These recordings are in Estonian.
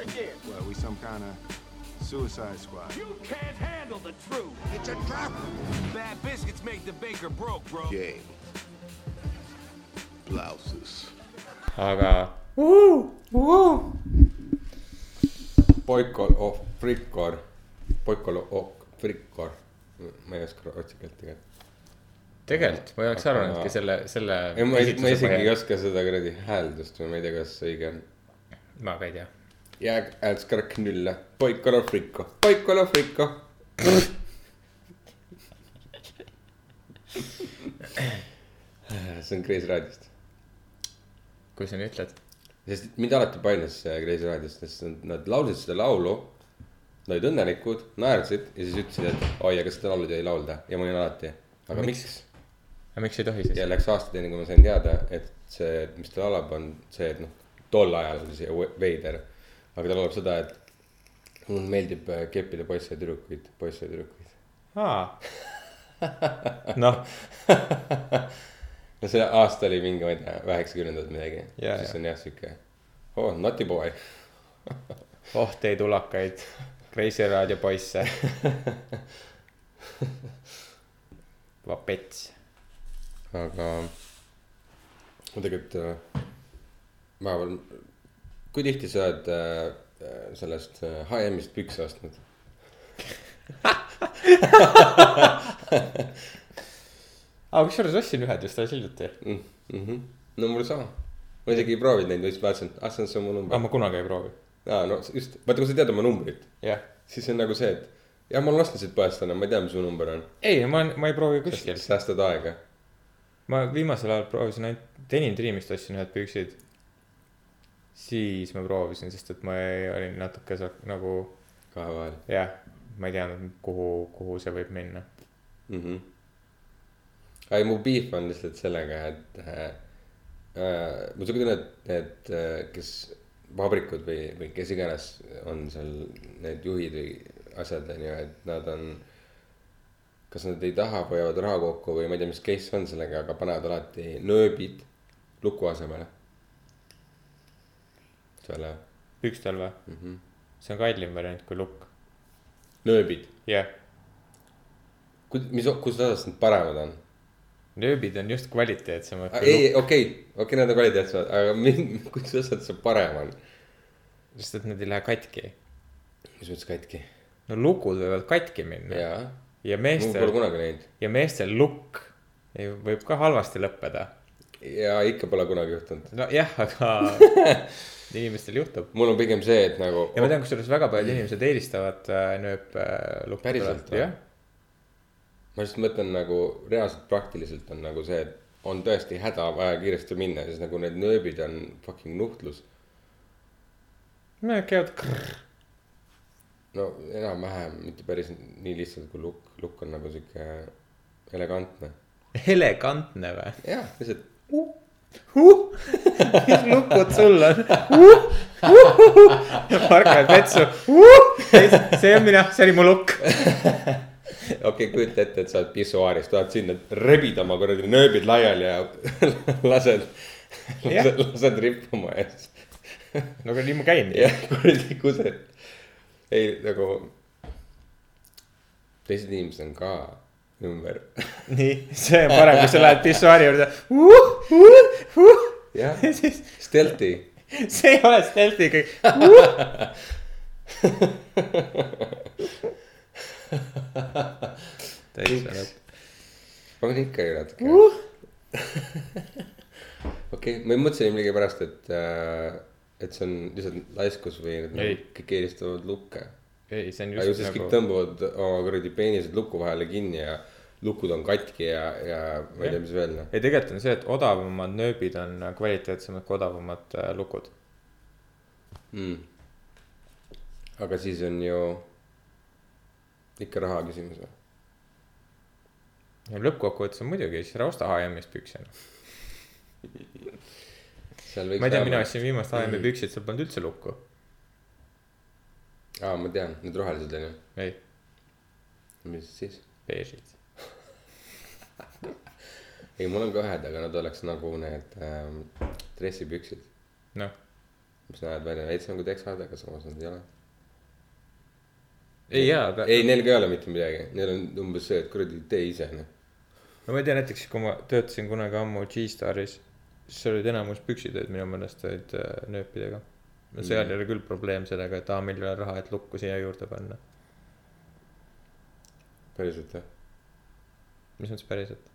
Start again. Well, we some kind of suicide squad. You can't handle the truth. It's a trap. Bad biscuits make the baker broke, bro. Game. Blouses. aga Boikol of Frikkor, Boikol of Frikkor, ma ei oska otsi keelt tegelikult. tegelikult ma ei oleks arvanudki selle, selle. ma ei, ma isegi ei oska seda kuradi hääldust või ma ei tea, kas see õige on. ma ka ei tea. Jag älskar knulla, Boikol of Frikko, Boikol of Frikko. see on Kreisi raadiost, kui sa nii ütled. sest mind alati painas Kreisi raadiost, sest nad- nad laulsid seda laulu. Nad olid õnnelikud, naersid ja siis ütlesid, et oi, aga seda laulu ei laulda ja ma olin alati, aga miks, miks?? aga miks ei tohi siis ja? läks aastaid enne, kui ma sain teada, et see, mis ta laulab, on see, et noh, tol ajal oli see veider. Aga ta laulab seda, et mulle meeldib äh, keppida poisse ja tüdrukuid, poisse ja tüdrukuid. aa. noh, no see aasta oli mingi, ma ei tea, üheksakümnendad midagi. Jaa, siis jaa. on jah sihuke, oh naughty boy. oh teie tulakaid, Kreisi raadio poisse. vapets. aga ma tegelikult äh, vahepeal, kui tihti sa oled äh, äh, sellest äh, HM-ist pükse ostnud? aga kusjuures ostsin ühed just alles hiljuti. mm. -hmm. no mul sama, ma isegi ei proovinud neid, ma lihtsalt vaatasin, et ah see on see mu number. ma kunagi ei proovi. aa no just, vaata kui sa tead oma numbrit, jah. siis on nagu see, et jah, ma olen ostnud siit poest täna, ma ei tea, mis su number on. ei, ma, ma ei proovi kuskil. säästad aega. ma viimasel ajal proovisin ainult Denim Dreamist ostsin ühed püksid. Siis ma proovisin, sest et ma ei, olin natuke sa- nagu kahe vahel jah, ma ei teadnud, kuhu, kuhu see võib minna. mm. -hmm. ei, mu beef on lihtsalt sellega, et äh, äh, ma siuke tunne, et need, kes vabrikud või, või kes iganes on seal need juhid või asjad on ju, et nad on. kas nad ei taha, hoiavad raha kokku või ma ei tea, mis case on sellega, aga panevad alati nööbid luku asemele. Selle pükstel või? mm -hmm. see on kallim variant kui lukk. nööbid, jah, mis, kus osas need paremad on? nööbid on just kvaliteetsemad ei, okei, okei, need on kvaliteetsemad, aga mi- kus osas see parem on? sest et need ei lähe katki. mis mõttes katki? no lukud võivad katki minna ja, ja mul pole meestel, kunagi näinud ja meestel lukk ei- võib ka halvasti lõppeda. ja ikka pole kunagi juhtunud. nojah, aga inimestel juhtub. mul on pigem see, et nagu. ja ma tean, kusjuures väga paljud inimesed eelistavad äh, nööplukku. Päriselt või? ma lihtsalt mõtlen nagu reaalselt praktiliselt on nagu see, et on tõesti häda vaja kiiresti minna, siis nagu need nööbid on fucking nuhtlus. Need käivad krrr. no enam-vähem, mitte päris nii lihtsalt kui lukk, lukk on nagu sihuke elegantne. elegantne või jah, lihtsalt uh,? Mis lukud sul on uh,? Uh, Marko läheb vetsu uh,. see on mina, see oli mu lukk. okei okay,, kujuta ette, et sa oled pissuaaris, tuled sinna, rebid oma kuradi nööbid laiali ja lased, lased, lased rippuma ja siis no aga nii ma käin. jah, kuradi kused. ei nagu, teised inimesed on ka ümber. nii, see on parem, kui sa lähed pissuaari juurde uh,. Uh, uh. jah, stealthy. see ei ole stealth'i kõik uh.. täitsa lõpp. on ikka ju natuke. Uh. okei, ma mõtlesin millegipärast, et, et see on lihtsalt laiskus või kõik eelistavad lukke. ei, see on aga ju just siis kõik nagu, tõmbavad oma kuradi peenised luku vahele kinni ja lukud on katki ja, ja ma ei tea, mis veel noh. ei tegelikult on see, et odavamad nööbid on kvaliteetsemad kui odavamad äh, lukud. mm.. aga siis on ju ikka raha küsimus või? ja lõppkokkuvõttes on muidugi, siis ära osta HM-ist seal võiks ma ei tea, mina vähemalt- ostsin viimast HM-i püksid, seal polnud üldse lukku. aa, ma tean, need rohelised on ju, ei, mis siis? beežid. ei, mul on ka ühed, aga nad oleks nagu need ähm, dressipüksid. noh, mis näevad välja veits nagu teksad, aga samas nad ei ole. ei jaa, aga ei, neil ka ei ole mitte midagi, neil on umbes see, et kuradi tee ise noh. no ma ei tea, näiteks kui ma töötasin kunagi ammu G-Staris, siis olid enamus püksitööd minu meelest olid äh, nööpidega. No seal ei ole küll probleem sellega, et aa, meil ei ole raha, et lukku siia juurde panna. päriselt jah. mis mõttes päriselt?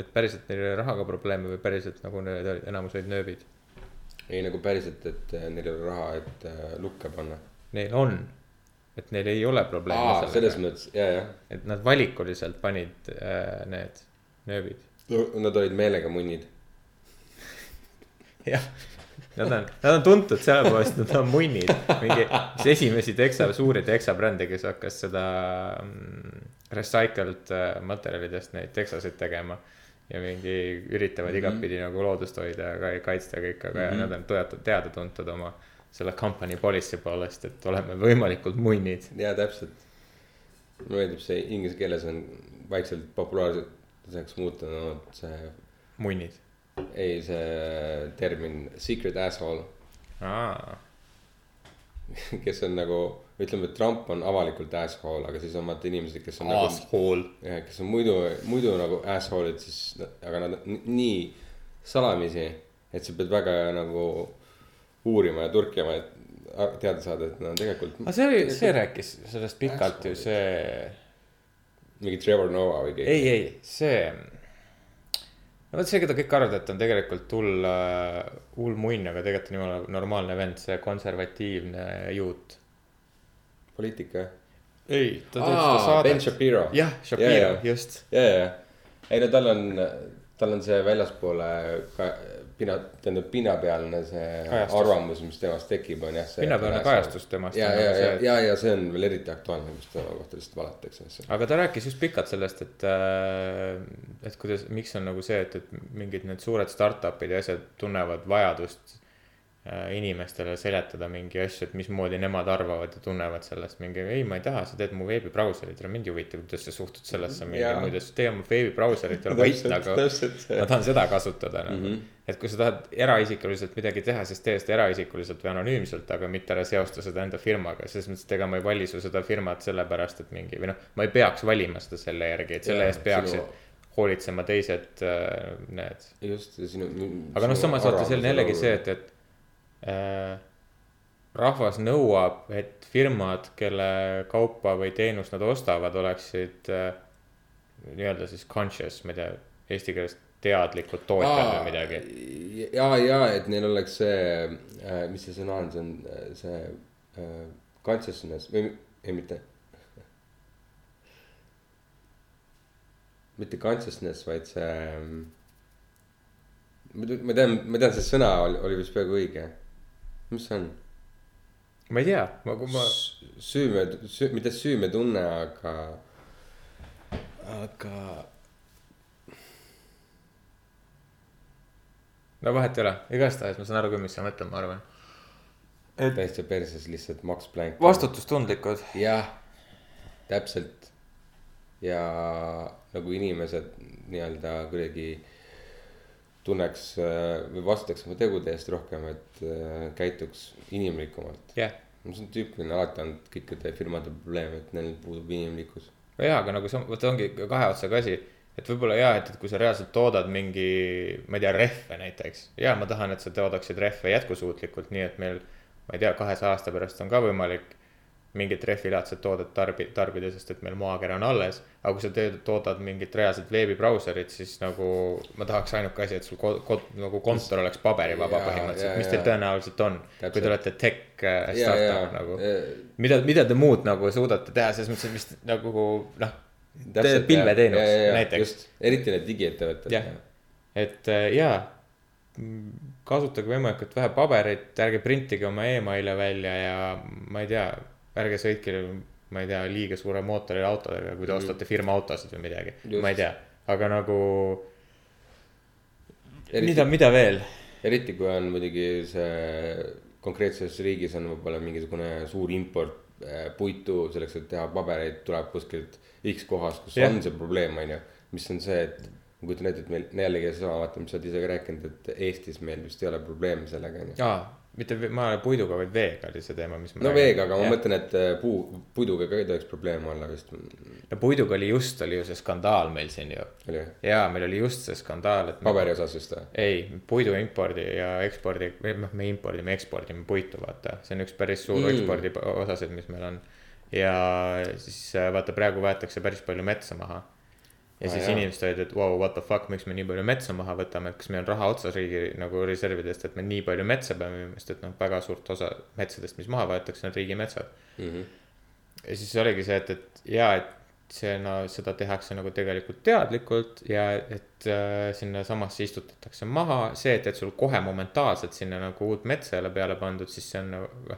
et päriselt neil ei ole rahaga probleeme või päriselt nagu need olid, enamus olid nööbid? ei nagu päriselt, et äh, neil ei ole raha, et äh, lukke panna. Neil on, et neil ei ole probleeme aa, selles sellega, mõttes, ja, jah. et nad valikuliselt panid äh, need nööbid. Nad olid meelega munnid. jah, nad on, nad on tuntud selle poolest, et nad on munnid. mingi, üks esimesi teksa, suuri teksabrände, kes hakkas seda mm, recycled äh, materjalidest neid teksasid tegema. ja mingi üritavad Mhm. igatpidi nagu loodust hoida ja ka- kaitsta kõik, aga Mhm. nad on teatud, teada-tuntud oma selle company policy poolest, et oleme võimalikult munnid. jaa, täpselt. mulle meeldib see inglise keeles on vaikselt populaarseks muutunud see, munnid. Ei see termin secret asshole, aa, kes on nagu, ütleme, et Trump on avalikult asshole, aga siis on vaata inimesed, kes on nagu asshole. jah, kes on muidu, muidu nagu asshole'id, siis, aga nad nii salamisi, et sa pead väga nagu uurima ja turkima, et teada saada, et nad tegelikult aga see oli, see rääkis sellest pikalt ju see mingi Trevor Noah või keegi. ei, ei, see. No vot see, keda kõik arvavad, et on tegelikult hull, hull munn, aga tegelikult on jumala normaalne vend, see konservatiivne juut. poliitika. ei, ta teeb seda, Ben saadet. Shapiro. jah, Shapiro, just. ja, ja, ei no tal on, tal on see väljaspoole ka pinna, tähendab pinnapealne see Kajastus. arvamus, mis temast tekib, on jah pinnapealne kajastus temast ja, on ja, nagu ja ja, ja see on veel eriti aktuaalne, kus tema kohta lihtsalt valatakse asju. aga ta rääkis just pikalt sellest, et, et kuidas, miks on nagu see, et, et mingid need suured startup'id ja asjad tunnevad vajadust äh, inimestele seletada mingi asju, et mismoodi nemad arvavad ja tunnevad sellest mingi, ei, ma ei taha, sa teed mu veebibrauserit, mind ei huvita, kuidas sa suhtud sellesse mingi Jaa. muide, tee oma veebibrauserit ole vait see ma. tahan seda kasutada nagu mm. -hmm. et kui sa tahad eraisikuliselt midagi teha, siis tee seda eraisikuliselt või anonüümselt, aga mitte ära seosta seda enda firmaga, selles mõttes, et ega ma ei vali su seda firmat sellepärast, et mingi või noh, ma ei peaks valima seda selle järgi, et selle Jaa, eest peaksid sinu- hoolitsema teised äh, need. just, sinu. aga noh, samas vaata, see on jällegi see, et, et äh, rahvas nõuab, et firmad, kelle kaupa või teenust nad ostavad, oleksid äh, nii-öelda siis conscious, ma ei tea, eesti keeles teadlikud tootjad või midagi. ja, ja et neil oleks see, mis see sõna on, see on äh, see äh, consciousness või, ei mitte. mitte consciousness, vaid see. te- ma tean, ma tean, see sõna oli, oli vist peaaegu õige. Mis see on? ma ei tea, ma, kui ma, süüme, süü-, mitte süümetunne, aga, aga no vahet ei ole, igastahes ma saan aru küll, mis sa mõtled, ma arvan. täitsa perses lihtsalt Max Planck. vastutustundlikud. jah, täpselt. ja nagu inimesed nii-öelda kuidagi tunneks äh, või vastutaks oma tegude eest rohkem, et äh, käituks inimlikumalt. jah, see on tüüpiline alati olnud kõikide firmade probleem, et neil puudub inimlikkus. jaa, aga nagu see, vot ongi kahe otsaga asi. et võib-olla jaa, et, et kui sa reaalselt toodad mingi, ma ei tea, rehve näiteks. jaa, ma tahan, et sa toodaksid rehve jätkusuutlikult, nii et meil, ma ei tea, kahesaja aasta pärast on ka võimalik mingit rehvilaadset toodet tarbi-, tarbida, sest et meil maakera on alles. aga kui sa teed, toodad mingit reaalset veebibrauserit, siis nagu ma tahaks ainuke asi, et sul kod-, kod-, nagu kontor oleks paberivaba põhimõtteliselt, mis teil tõenäoliselt on. kui te olete tech äh, startup, nagu. mida, mida te muud nagu suudate teha, selles mõttes, et mis nagu noh, teed pilveteenust näiteks. eriti need digiettevõtted. Et äh, jaa, kasutage võimalikult vähe paberit, ärge printige oma email'e välja ja ma ei tea, ärge sõitke, ma ei tea, liiga suure mootoriga autodega, kui te Mhm. ostate firma autosid või midagi, ma ei tea, aga nagu mida, mida veel? eriti kui on muidugi see konkreetses riigis on võib-olla mingisugune suur import äh, puitu selleks, et teha pabereid, tuleb kuskilt X kohast, kus Jah. on see probleem, on ju. mis on see, et ma kujutan ette, et meil jällegi seesama, vaata, mis sa oled ise ka rääkinud, et Eestis meil vist ei ole probleemi sellega, on ju. Mitte ve- maa ja puiduga, vaid veega oli see teema, mis. no veega, aga ma mõtlen, et äh, puu, puiduga ka ei tohiks probleeme olla vist. no puiduga oli just, oli ju see skandaal meil siin ju. jaa, meil oli just see skandaal, et. paberi osas vist või? ei, puidu impordi ja ekspordi, või noh, me impordime, ekspordime puitu, vaata, see on üks päris suur Mm. mm. ekspordi osasid, mis meil on. ja siis äh, vaata, praegu võetakse päris palju metsa maha. Ja Ah, siis jaa. inimesed olid, et vau, what the fuck, miks me nii palju metsa maha võtame, kas meil on raha otsas riigi nagu reservidest, et me nii palju metsa peame müüma, sest et noh, väga suurt osa metsadest, mis maha võetakse, on riigimetsad. Mhm. ja siis oligi see, et, et jaa, et see no seda tehakse nagu tegelikult teadlikult ja et äh, sinnasamasse istutatakse maha see, et, et sul kohe momentaalselt sinna nagu uut metsa ei ole peale pandud, siis see on nagu.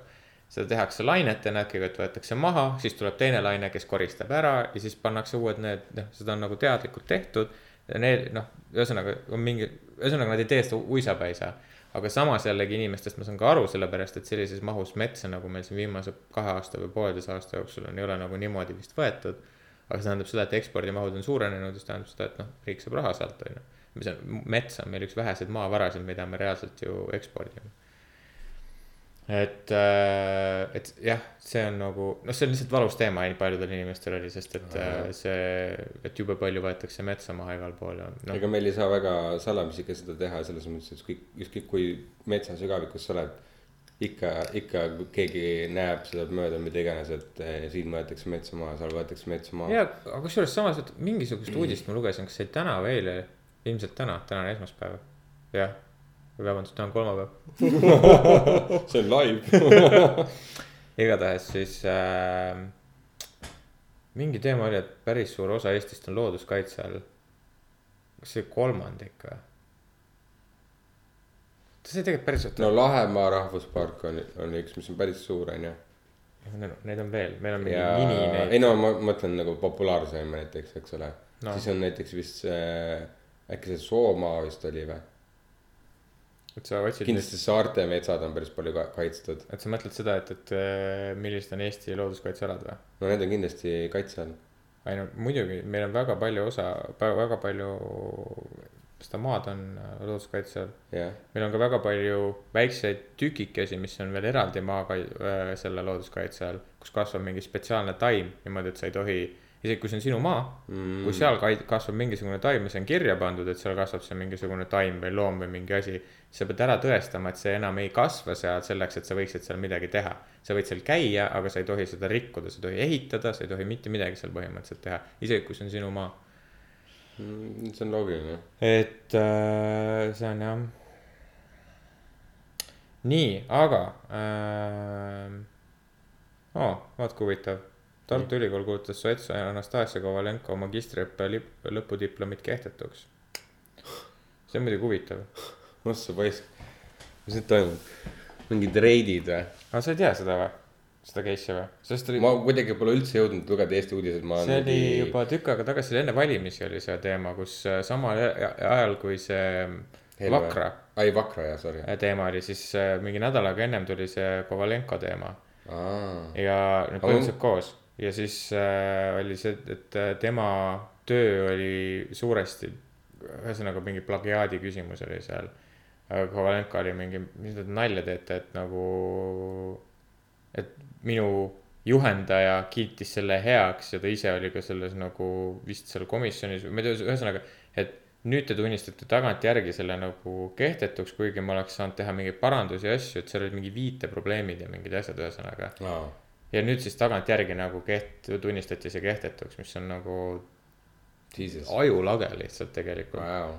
Seda tehakse lainetena, kõigepealt võetakse maha, siis tuleb teine laine, kes koristab ära ja siis pannakse uued need, noh, seda on nagu teadlikult tehtud. Need noh, ühesõnaga on mingi, ühesõnaga nad ei tee seda uisapäisa. aga samas jällegi inimestest ma saan ka aru, sellepärast et sellises mahus metsa, nagu meil siin viimase kahe aasta või pooleteise aasta jooksul on, ei ole nagu niimoodi vist võetud. aga see tähendab seda, et ekspordimahud on suurenenud, mis tähendab seda, et noh, riik saab raha sealt, on ju. mis on, mets on meil üks väheseid maavarasid, mida me reaalselt ju ekspordime. et, et jah, see on nagu, noh, see on lihtsalt valus teema paljudel inimestel oli, sest et äh, see, et jube palju võetakse metsa maha igal pool ja noh. ega meil ei saa väga salamisi ka seda teha selles mõttes, et kõik, ükskõik kui metsasügavikus sa oled. ikka, ikka keegi näeb seda mööda, mida iganes, et eh, siin võetakse metsa maha, seal võetakse metsa maha. ja, aga kusjuures samas, et mingisugust uudist ma lugesin, kas see oli täna või eile, ilmselt täna, täna on esmaspäev. jah, või vabandust, täna on kolmapäev. see on live. igatahes siis äh, mingi teema oli, et päris suur osa Eestist on looduskaitse all. kas see kolmandik või? see tegelikult päris no Lahemaa rahvuspark on, on üks, mis on päris suur, on ju. Neid on veel, meil on mingi ja mini ei neid. no ma mõtlen nagu populaarsem näiteks, eks ole no.. siis on näiteks vist see, äkki see Soomaa vist oli või? Et sa otsid, kindlasti saarte metsad on päris palju ka kaitstud. et sa mõtled seda, et, et äh, millised on Eesti looduskaitsealad või? no need on kindlasti kaitse all. ei no muidugi, meil on väga palju osa, väga palju seda maad on äh, looduskaitse all. jah, meil on ka väga palju väikseid tükikesi, mis on veel eraldi maakai-, selle looduskaitse all, kus kasvab mingi spetsiaalne taim niimoodi, et sa ei tohi, isegi kui see on sinu maa mm., kui seal kasvab mingisugune taim ja see on kirja pandud, et seal kasvab seal mingisugune taim või loom või mingi asi, sa pead ära tõestama, et see enam ei kasva seal selleks, et sa võiksid seal midagi teha. sa võid seal käia, aga sa ei tohi seda rikkuda, sa ei tohi ehitada, sa ei tohi mitte midagi seal põhimõtteliselt teha, isegi kui see on sinu maa. Mm, see on loogiline. et äh, see on jah. nii, aga äh,. oo, vaat kui huvitav. Tartu Ülikool kuulutas Soetso ja Anastasia Kovalenko magistriõppe lõpudiplomit kehtetuks. see on muidugi huvitav. noh, see poiss, mis nüüd toimub? mingid reidid või? aga sa ei tea seda või? seda case'i või? sest oli, ma kuidagi pole üldse jõudnud lugeda Eesti uudiseid, ma. see oli juba tükk aega tagasi, enne valimisi oli see teema, kus äh, samal ajal kui see Helve. Vakra ai, Vakra jah, sorry. teema oli, siis äh, mingi nädal aega ennem tuli see Kovalenko teema aa, ja need põhimõtteliselt koos ja siis äh, oli see, et äh, tema töö oli suuresti, ühesõnaga mingi plagiaadi küsimus oli seal. aga Kovalenko oli mingi, mis te nalja teete, et nagu, et minu juhendaja kiitis selle heaks ja ta ise oli ka selles nagu vist seal komisjonis ma ei tea, ühesõnaga, et nüüd te tunnistate tagantjärgi selle nagu kehtetuks, kuigi ma oleks saanud teha mingeid parandusi ja asju, et seal olid mingi viiteprobleemid ja mingid asjad, ühesõnaga aa, ja nüüd siis tagantjärgi nagu keht-, tunnistati see kehtetuks, mis on nagu jesus, ajulage lihtsalt tegelikult. vau.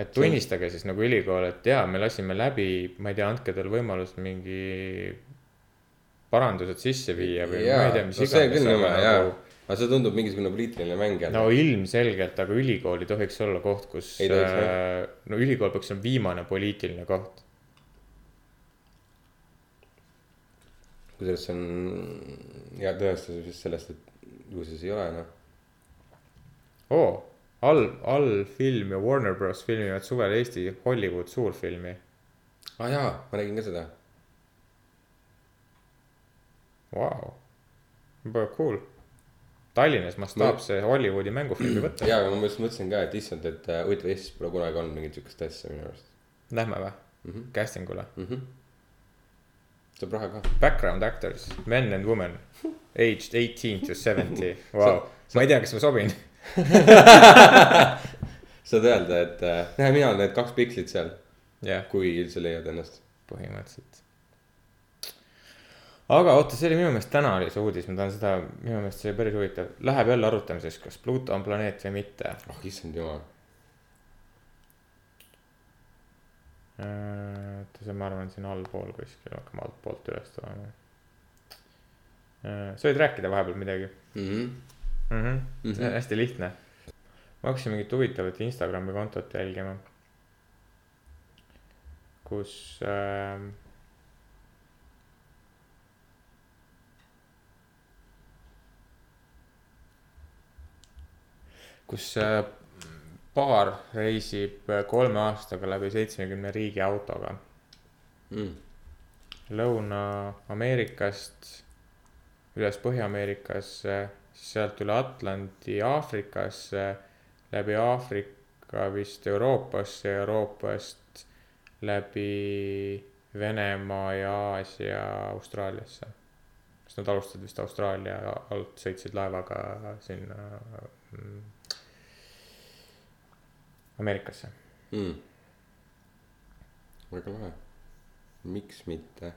et tunnistage siis nagu ülikool, et jaa, me lasime läbi, ma ei tea, andke talle võimalust mingi parandused sisse viia või ma ei tea, mis no see iganes. küll nõme jaa, aga see tundub mingisugune poliitiline mäng jälle no ilmselgelt, aga ülikool ei tohiks olla koht, kus äh, no ülikool peaks olema viimane poliitiline koht. Kusjuures see on hea tõestus vist sellest, et ju siis ei ole noh. oo, all, all film ja Warner Bros filmivad suvel Eesti Hollywood suurfilmi. aa ah, jaa, ma nägin ka seda. Vau, väga cool. Tallinnas mastaapse Hollywoodi mängufilmi võtta. jaa, aga ma just mõtlesin ka, et issand, et äh, huvitav, Eestis pole kunagi olnud mingit siukest asja minu arust Lähme või mm? -hmm. casting ule? Mm -hmm. Saab raha ka. Background actors, men and women, aged eighteen to seventy, vau. ma ei tea, kas ma sobin. saad öelda, et äh, näe, mina olen need kaks pikslit seal, jah, kui üldse leiad ennast. põhimõtteliselt. aga oota, see oli minu meelest täna oli see uudis, ma tahan seda, minu meelest see oli päris huvitav, läheb jälle arutamiseks, kas Pluto on planeet või mitte. oh issand jumal. oota, see, ma arvan, siin allpool kuskil, hakkame altpoolt üles tulema. sa võid rääkida vahepeal midagi mm. -hmm. see Mhm. on hästi lihtne. ma hakkasin mingit huvitavat Instagrami kontot jälgima. kus äh,. kus äh, paar reisib kolme aastaga läbi seitsmekümne riigi autoga. Mm. Lõuna-Ameerikast üles Põhja-Ameerikasse, siis sealt üle Atlandi Aafrikasse, läbi Aafrika vist Euroopasse, Euroopast läbi Venemaa ja Aasia Austraaliasse. sest nad alustasid vist Austraalia alt, sõitsid laevaga sinna mm, Ameerikasse. Mm. väga lahe. miks mitte?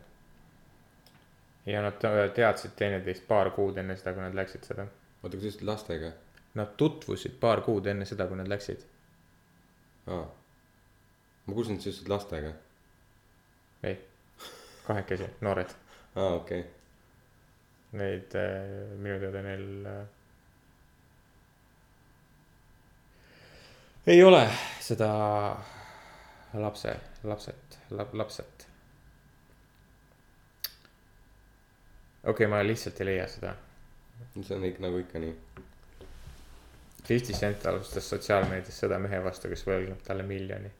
ja nad te- teadsid teineteist paar kuud enne seda, kui nad läksid seda. oota, kas just lastega? Nad tutvusid paar kuud enne seda, kui nad läksid. aa. ma kuulsin, et sa ütlesid lastega. ei, kahekesi, noored. aa, okei okay.. Neid äh, minu teada neil äh, ei ole seda lapse, lapset, lapset. okei okay,, ma lihtsalt ei leia seda. see on ikka nagu ikka nii. Fifty Cent alustas sotsiaalmeedias sõda mehe vastu, kes võlgneb talle miljoni.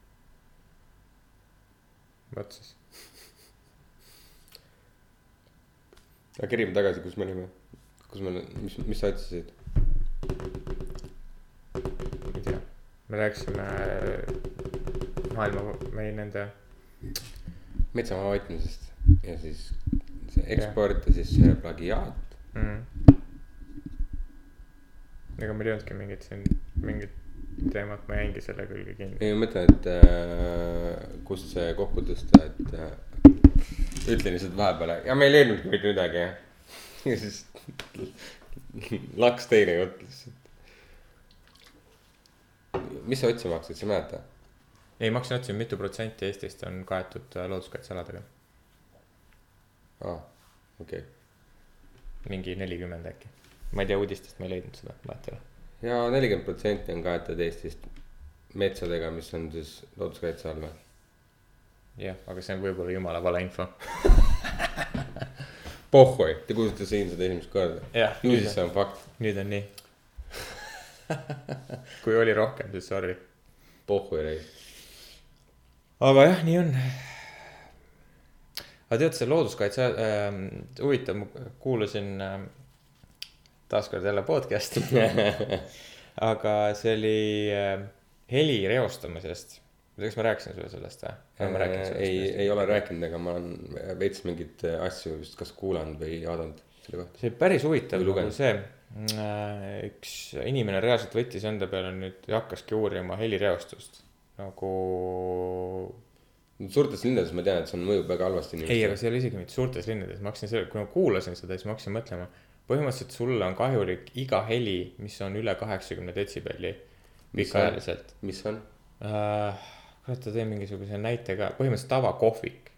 vot siis. aga kerime tagasi, kus me olime? kus me, mis, mis sa ütlesid? Me rääkisime maailma või nende, metsamaa hoidmisest ja siis see eksport ja siis see plagiaat. mm.. ega meil ei olnudki mingit siin, mingit teemat, ma jäingi selle külge kinni. ei ma mõtlen, et äh, kust see kokku tõsta, et äh, ütlen lihtsalt vahepeale ja meil ei eelnudki mitte midagi. ja siis laks teine jutt lihtsalt. Mis sa otsima hakkasid, sa ei mäleta? ei, ma hakkasin otsima, mitu protsenti Eestist on kaetud äh, looduskaitsealadega. aa, okei okay.. mingi nelikümmend äkki. ma ei tea, uudistest ma ei leidnud seda, vahet ei ole. ja nelikümmend protsenti on kaetud Eestist metsadega, mis on siis looduskaitse all või? jah, aga see on võib-olla jumala valeinfo. pohhoi, te kuulsite siin seda esimest korda. nüüd siis see on fakt, nüüd on nii. Kui oli rohkem, siis sorry. pohhoi reis. aga jah, nii on. aga tead, see looduskaitse äh,, huvitav, ma kuulasin äh, taaskord jälle podcast'i. aga see oli äh, heli reostamisest. kas ma rääkisin sulle sellest või? Äh, ei, ei ole rääkinud, aga ma olen veits mingeid asju vist kas kuulanud või vaadanud selle kohta. see oli päris huvitav nagu see, üks inimene reaalselt võttis enda peale nüüd ja hakkaski uurima helireostust nagu. suurtes linnades ma tean, et see on mõjub väga halvasti ei, aga see ei ole isegi mitte suurtes linnades, ma hakkasin selle, kui ma kuulasin seda, siis ma hakkasin mõtlema. põhimõtteliselt sulle on kahjulik iga heli, mis on üle kaheksakümne detsibelli pikaajaliselt mis on? äh,. kurat, ta tõi mingisuguse näite ka, põhimõtteliselt tavakohvik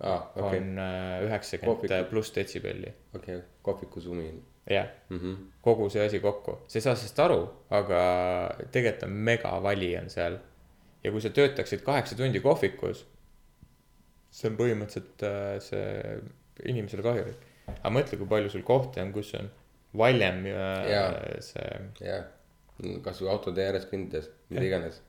aa, okei, on äh, üheksakümmend Kohvik. pluss detsibelli, okei, kohviku sumi jah mm. -hmm. kogu see asi kokku, sa ei saa sellest aru, aga tegelikult on megavali on seal. ja kui sa töötaksid kaheksa tundi kohvikus, see on põhimõtteliselt äh, see inimesele kahjulik. aga mõtle, kui palju sul kohti on, kus on valjem ja Jaa. see, jah, kasvõi autode ääres kõndides, mida iganes.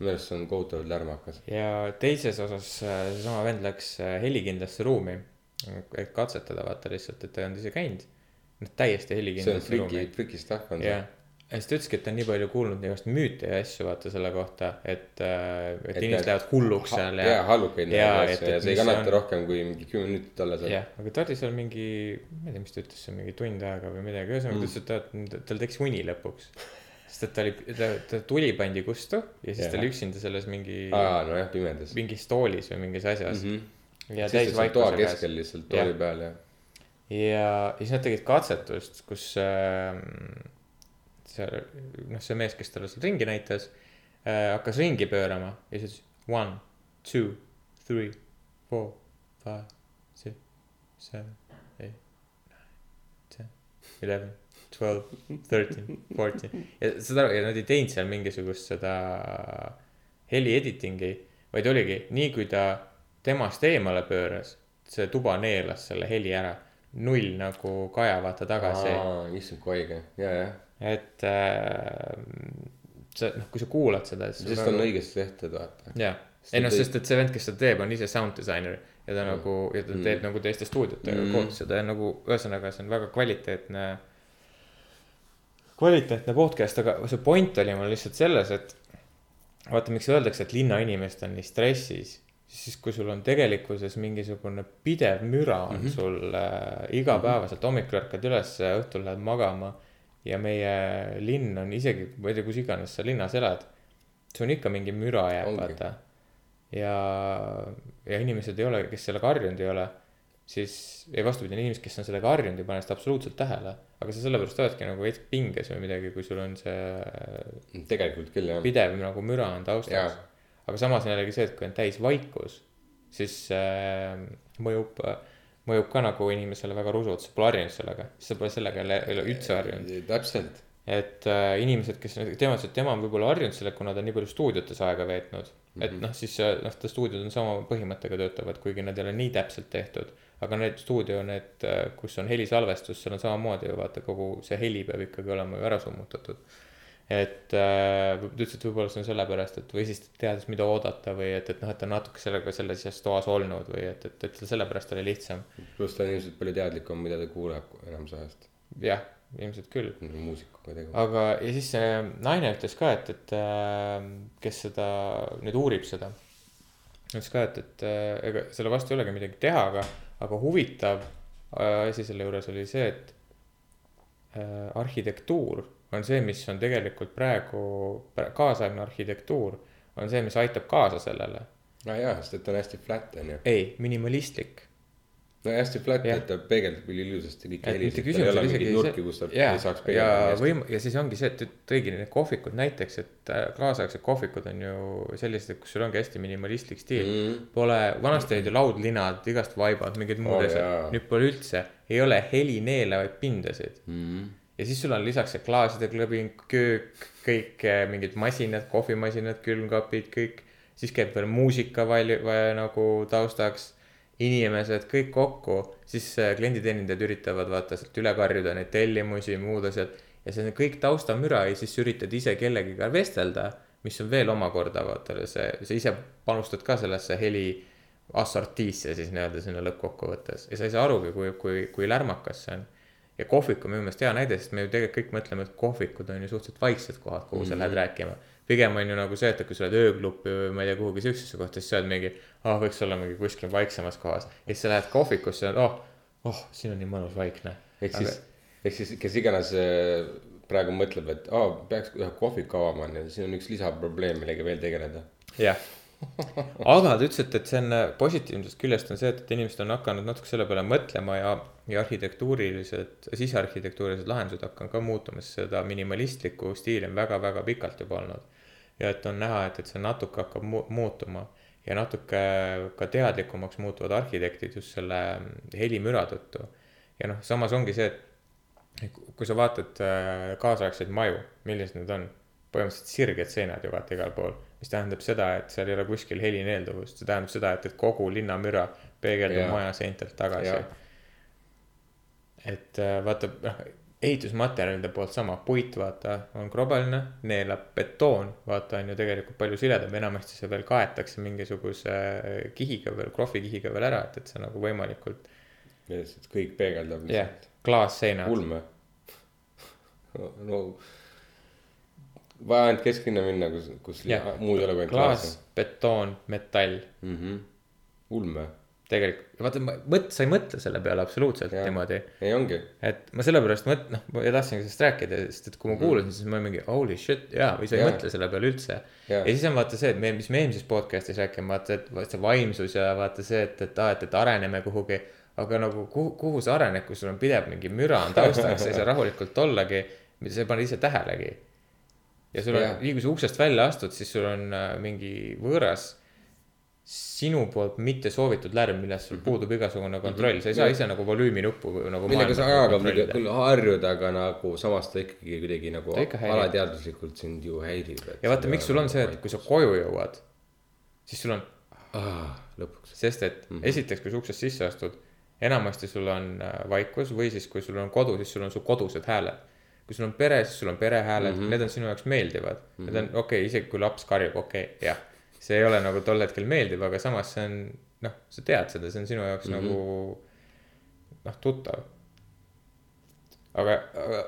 Minu arust see on kohutavalt lärmakas. ja teises osas äh, seesama vend läks äh, helikindlasse ruumi, et katsetada vaata lihtsalt, et ta ei olnud ise käinud. noh, täiesti see on helikindlasse friki ruumi,. friki stuff on see., ja siis ta ütleski, et ta on nii palju kuulnud igast müüte ja asju vaata selle kohta, et, et Et inimesed lähevad hulluks seal ja. jaa, hallukaid et- asju ja see ei kannata on- rohkem kui mingi kümme minutit olla seal. jah, aga ta oli seal mingi, ma ei tea, mis ta ütles, mingi tund aega või midagi, ühesõnaga ta ütles, et ta, tal tekkis uni lõpuks. sest et ta oli, ta, ta tuli pandi kustu ja siis ta Jah. oli üksinda selles mingi, aa, nojah, pimedas. mingis toolis või mingis asjas mm. Mhm. ja ta seal toa täisvaikuse käes. keskel lihtsalt tooli peal ja. ja siis nad tegid katsetust, kus äh, see, noh, see mees, kes talle seal ringi näitas äh,, hakkas ringi pöörama ja siis one, two, three, four, five, six, seven, eight, nine, ten, eleven, twelve, thirteen, fourteen ja saad aru, ja nad ei teinud seal mingisugust seda heli editing'i, vaid oligi nii, kui ta temast eemale pööras, see tuba neelas selle heli ära null nagu kaja vaata tagasi. issand, kui haige, ja, jah. et äh, see noh, kui sa kuulad seda, siis. sest on õigesti tehtud, vaata. jah, ei noh, sest et see vend, kes seda teeb, on ise sound disainer ja ta Mm. nagu ja ta teeb nagu teiste stuudiotega Mm. koos seda ja nagu ühesõnaga, see on väga kvaliteetne. Kvaliteetne podcast, aga see point oli mul lihtsalt selles, et vaata, miks öeldakse, et linnainimesed on nii stressis, siis kui sul on tegelikkuses mingisugune pidev müra on mm -hmm. sul äh, igapäevaselt, hommikul ärkad üles, õhtul lähed magama ja meie linn on isegi, ma ei tea, kus iganes sa linnas elad, see on ikka mingi müra jääb, vaata. ja, ja inimesed ei ole, kes sellega harjunud ei ole, siis, ei vastupidi, inimesed, kes on sellega harjunud, ei pane seda absoluutselt tähele. Aga sa sellepärast oledki nagu veits pinges või midagi, kui sul on see tegelikult küll, jah. pidev nagu müra on taustas aga samas on jällegi see, et kui on täis vaikus, siis äh, mõjub, mõjub ka nagu inimesele väga rusult, sa pole harjunud sellega, sa pole sellega üldse harjunud. täpselt. et äh, inimesed, kes teavad, et tema on võib-olla harjunud sellega, kuna ta on nii palju stuudiotes aega veetnud. et noh, siis äh, noh, ta stuudiod on sama põhimõttega töötavad, kuigi nad ei ole nii täpselt tehtud. Aga need stuudio, need, kus on helisalvestus, seal on samamoodi ju vaata, kogu see heli peab ikkagi olema ju ära summutatud. et äh, ta ütles, et võib-olla see on sellepärast, et või siis teades, mida oodata või et, et noh, et ta on natuke sellega sellises toas olnud või et, et, et sellepärast oli lihtsam. pluss ta on ilmselt palju teadlikum, mida ta kuuleb enamus ajast. jah, ilmselt küll. muusikuga tegu. aga, ja siis see naine ütles ka, et, et äh, kes seda nüüd uurib seda. ütles ka, et, et äh, ega selle vastu ei olegi midagi teha, aga, aga huvitav äh, asi selle juures oli see, et äh, arhitektuur on see, mis on tegelikult praegu, kaasaegne arhitektuur on see, mis aitab kaasa sellele. aa jaa, sest et on hästi flat on ju. ei, minimalistlik. No hästi flat, et ta peegeldab küll ilusasti kõiki helisid, tal ei ole isegi nurki, kus ta jaa, ei saaks ja peegeldada. võim- ja siis ongi see, et tõigi need kohvikud näiteks, et äh, kaasaegsed kohvikud on ju sellised, et kus sul ongi hästi minimalistlik stiil mm.. Pole, vanasti olid ju laudlinad, igast vaibad, mingid muud Oo, asjad oh,, nüüd pole üldse, ei ole heli neelavaid pindasid. Mm. ja siis sul on lisaks see klaaside klõbing, köök, kõik eh, mingid masinad, kohvimasinad, külmkapid, kõik. siis käib veel muusika valju, nagu taustaks, inimesed kõik kokku, siis eh, klienditeenindajad üritavad vaata sealt üle karjuda neid tellimusi, muud asjad. ja see on kõik taustamüra ja siis üritad ise kellegiga vestelda, mis on veel omakorda vaata see, sa ise panustad ka sellesse heli assortiisse siis nii-öelda sinna lõppkokkuvõttes ja sa ei saa arugi, kui, kui, kui lärmakas see on ja kohvik on minu meelest hea näide, sest me ju tegelikult kõik mõtleme, et kohvikud on ju suhteliselt vaiksed kohad, kuhu mm -hmm. sa lähed rääkima. Pigem on ju nagu see, et kui sa lähed ööklubbi või ma ei tea, kuhugi siuksesse kohta, siis sa oled mingi, ah võiks olla mingi kuskil vaiksemas kohas. ja siis sa lähed kohvikusse, oh, oh, siin on nii mõnus vaikne. ehk siis, ehk siis kes iganes äh, praegu mõtleb, et aa, peaks ühe kohviku avama, onju, siin on üks lisaprobleem, millega veel tegeleda. jah, aga ta ütles, et, see on äh, positiivsest küljest on see, et, inimesed on hakanud natuke selle peale mõtlema ja, ja arhitektuurilised, sisearhitektuurilised lahendused hakanud ka muutuma, sest seda minimalistlikku stiili on väga-väga pikalt juba olnud. Ja et on näha, et, et see natuke hakkab mu muutuma. Ja natuke ka teadlikumaks muutuvad arhitektid just selle mm, helimüra tõttu. ja noh, samas ongi see, et kui sa vaatad äh, kaasaegseid maju, millised need on, põhimõtteliselt sirged seinad ju vaata igal pool, mis tähendab seda, et seal ei ole kuskil helineelduvust, see tähendab seda, et, et kogu linnamüra peegeldub maja seintelt tagasi. Et äh, vaata, noh, ehitusmaterjalide poolt sama, puit vaata on krobeline, neelab betoon, vaata on ju tegelikult palju siledam, enamasti see veel kaetakse mingisuguse kihiga veel, krohvikihiga veel ära, et, et see nagu võimalikult, lihtsalt kõik peegeldab jah, klaasseinad. ulme. no vaja ainult kesklinna minna, kus, kus Jah. muud ei ole kui ainult klaas klaas., betoon, metall, mm. -hmm. ulm või? tegelikult, vaata, mõt-, sa ei mõtle selle peale absoluutselt Jah. niimoodi ei ongi. et ma sellepärast mõt-, noh, ma tahtsingi sellest rääkida, sest et kui ma kuulasin, siis ma mingi holy shit, jaa, või sa ei Jaa. mõtle selle peale üldse. Ja siis on vaata see, et me, mis me eelmises podcast'is räägime, vaata, et see vaimsus ja vaata see, et, et aa, et, et areneme kuhugi. aga nagu kuhu, kuhu sa arened, kui sul on pidev mingi müra on taustaks, sa ei saa rahulikult ollagi, mida sa ei pane ise tähelegi. ja sul on nii kui sa uksest välja astud, siis sul on äh, mingi võõras sinu poolt mitte soovitud lärm, millest sul puudub igasugune kontroll, sa ei saa ise nagu volüüminuppu nagu. millega sa ajaga muidugi küll harjud, aga nagu samas ta ikkagi kuidagi nagu alateadvuslikult sind ju häirib. ja vaata, miks sul on see, et kui sa koju jõuad, siis sul on, ah,. lõpuks. sest et mm -hmm. esiteks, kui sa uksest sisse astud, enamasti sul on äh, vaikus või siis, kui sul on kodu, siis sul on su kodused hääled. kui sul on pere, siis sul on perehääled mm, -hmm. need on sinu jaoks meeldivad mm. -hmm. Need on okei okay,, isegi kui laps karjub, okei okay,, jah. See ei ole nagu tol hetkel meeldiv, aga samas see on, noh, sa tead seda, see on sinu jaoks mm -hmm. nagu noh, tuttav. aga, aga,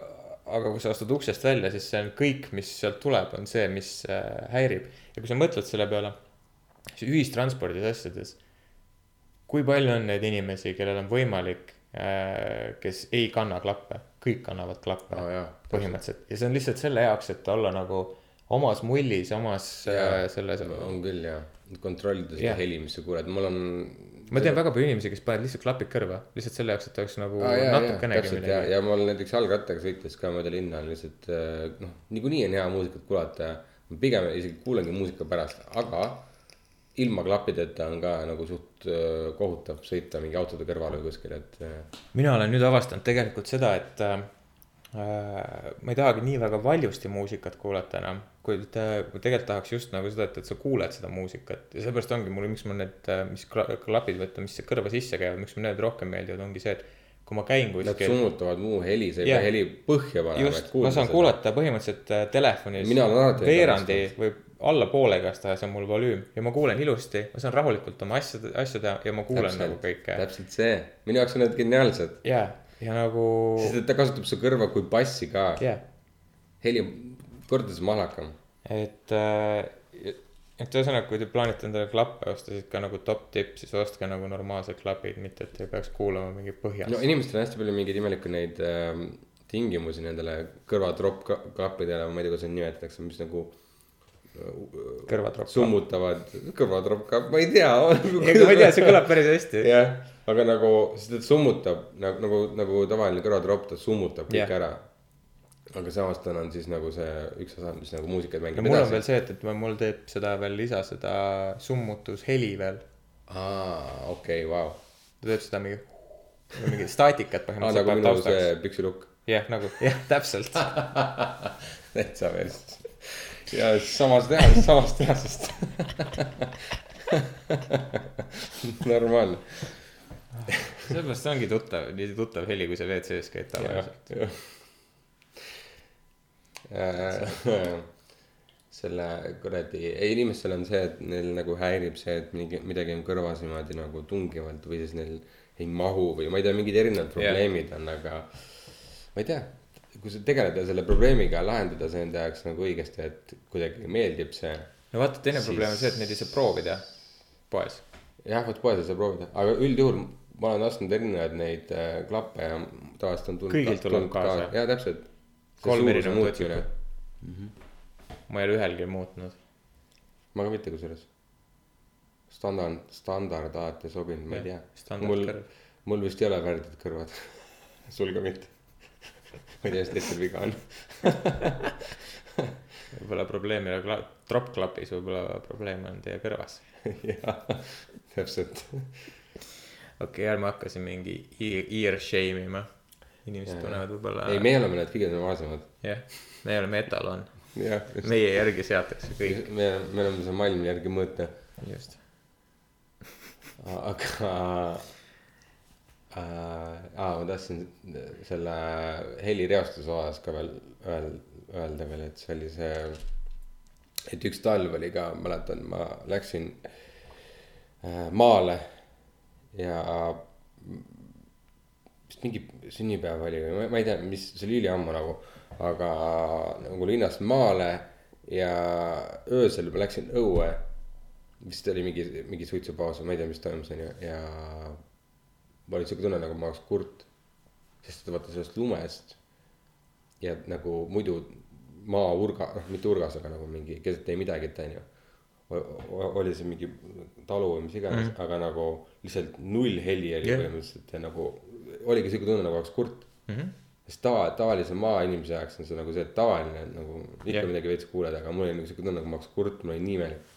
aga kui sa astud uksest välja, siis see on kõik, mis sealt tuleb, on see, mis äh, häirib. ja kui sa mõtled selle peale, siis ühistranspordis asjades, kui palju on neid inimesi, kellel on võimalik, kes ei kanna klappe, kõik kannavad klappe Aa, jaa. põhimõtteliselt ja see on lihtsalt selle jaoks, et olla nagu omas mullis, omas äh, selles. on küll jah, kontrollida seda heli, mis sa kuuled, mul on. ma tean väga palju inimesi, kes panevad lihtsalt klapid kõrva, lihtsalt selle jaoks, et oleks nagu jaa, natukenegi täpselt ja, ja mul näiteks jalgrattaga sõites ka mööda linna on lihtsalt äh, noh, niikuinii on hea muusikat kuulata. Ja ma pigem isegi kuulangi muusika pärast, aga ilma klappideta on ka nagu suht äh, kohutav sõita mingi autode kõrval või kuskil, et mina olen nüüd avastanud tegelikult seda, et ma ei tahagi nii väga valjusti muusikat kuulata enam, kuid äh, tegelikult tahaks just nagu seda, et, et sa kuuled seda muusikat. Ja sellepärast ongi mul, miks mul need, mis kla- klapid võtta, mis kõrva sisse käivad, miks mulle need rohkem meeldivad, ongi see, et kui ma käin nad kuskil, summutavad muu heli, sa ei pea heli põhja panema, just, ma saan. kuulata põhimõtteliselt äh, telefonis veerandi või allapoole igastahes on mul volüüm ja ma kuulen ilusti, ma saan rahulikult oma asjade, asju teha ja ma kuulen nagu kõike. täpselt see, minu jaoks on need geniaalsed, ja, ja nagu, sest ta kasutab su kõrva kui bassi ka, jah. Heli on kordades mahlakam. et, et ühesõnaga, kui te plaanite endale klappe osta, siis ka nagu top tipp, siis ostke nagu normaalsed klapid, mitte et ei peaks kuulama mingi põhjast no inimestel on hästi palju mingeid imelikke neid äh, tingimusi nendele kõrvatropp klappidele, ma ei tea, kuidas neid nimetatakse, mis nagu kõrvatropp. summutavad, kõrvatropp ka, ma ei tea. ma ei tea, see kõlab päris hästi. jah, aga nagu, sest et summutab nagu, nagu, nagu tavaline kõrvatropp, ta summutab kõik Jah. ära. aga samas tal on siis nagu see üks osa, mis nagu muusikat mängib mul on veel see, et, et mul teeb seda veel lisa seda summutusheli veel. aa, okei, vau. ta teeb seda mingi, mingi staatikat aa, põhimõtteliselt nagu paneb minu see taustaks. püksilukk. jah, nagu, jah, täpselt. täitsa veel. Ja samast tehasest, samast tehasest. normaalne. sellepärast see ongi tuttav, nii tuttav heli, kui sa WC-s käid tavaliselt. Äh, selle kuradi, ei inimestel on see, et neil nagu häirib see, et mingi midagi on kõrvas niimoodi nagu tungivalt või siis neil ei mahu või ma ei tea, mingid erinevad probleemid on, aga ma ei tea. Kui sa tegeleda selle probleemiga, lahendada see enda jaoks nagu õigesti, et kuidagi meeldib see. no vaata, teine Siis- probleem on see, et neid ei saa proovida poes. jah, vot poes ei saa proovida, aga üldjuhul ma olen ostnud erinevaid neid äh, klappe ja tavaliselt on tulnud. Kõigilt tuleb kaasa. jaa, täpselt. kolm erinevat otsikut. ma ei ole ühelgi muutnud. ma ka mitte kusjuures. standard, standard alati sobinud, ma ei tea. mul mul vist ei ole värdjad kõrvad. sul ka mitte. Ma ei tea, mis teistel viga on. võib-olla probleem ei ole kla-, troppklapis, võib-olla probleem on teie kõrvas. jah, täpselt. okei okay,, ärme hakka siin mingi ear, ear shame ima. inimesed Jaa, tunnevad võib-olla. ei, meie oleme need kõige normaalsemad. jah, me oleme etalon, meie järgi seatakse kõik, me, me oleme see maailm järgi mõõta. just. aga. aa, ma tahtsin selle helireostuse osas ka veel öel- öelda veel, et see oli see. et üks talv oli ka, mäletan, ma läksin äh, maale ja vist mingi sünnipäev oli või ma, ma ei tea, mis, see oli üliammu nagu, aga nagu linnast maale ja öösel ma läksin õue. vist oli mingi, mingi suitsupaus või ma ei tea, mis toimus, onju, ja. Mul oli siuke tunne nagu ma oleks kurt. sest vaata sellest lumest ja nagu muidu maaurga, noh mitte urgas, aga nagu mingi keset ei midagi, et onju. oli see mingi talu või mis iganes mm, -hmm. aga nagu lihtsalt null heli oli yeah. põhimõtteliselt ja nagu oligi siuke tunne nagu oleks kurt mm. -hmm. sest tava, tavalise maainimese jaoks on see nagu see, et tavaline nagu ikka yeah. midagi veits kuuled, aga mul oli nagu siuke tunne, nagu ma oleks kurt, mul oli nii imelik.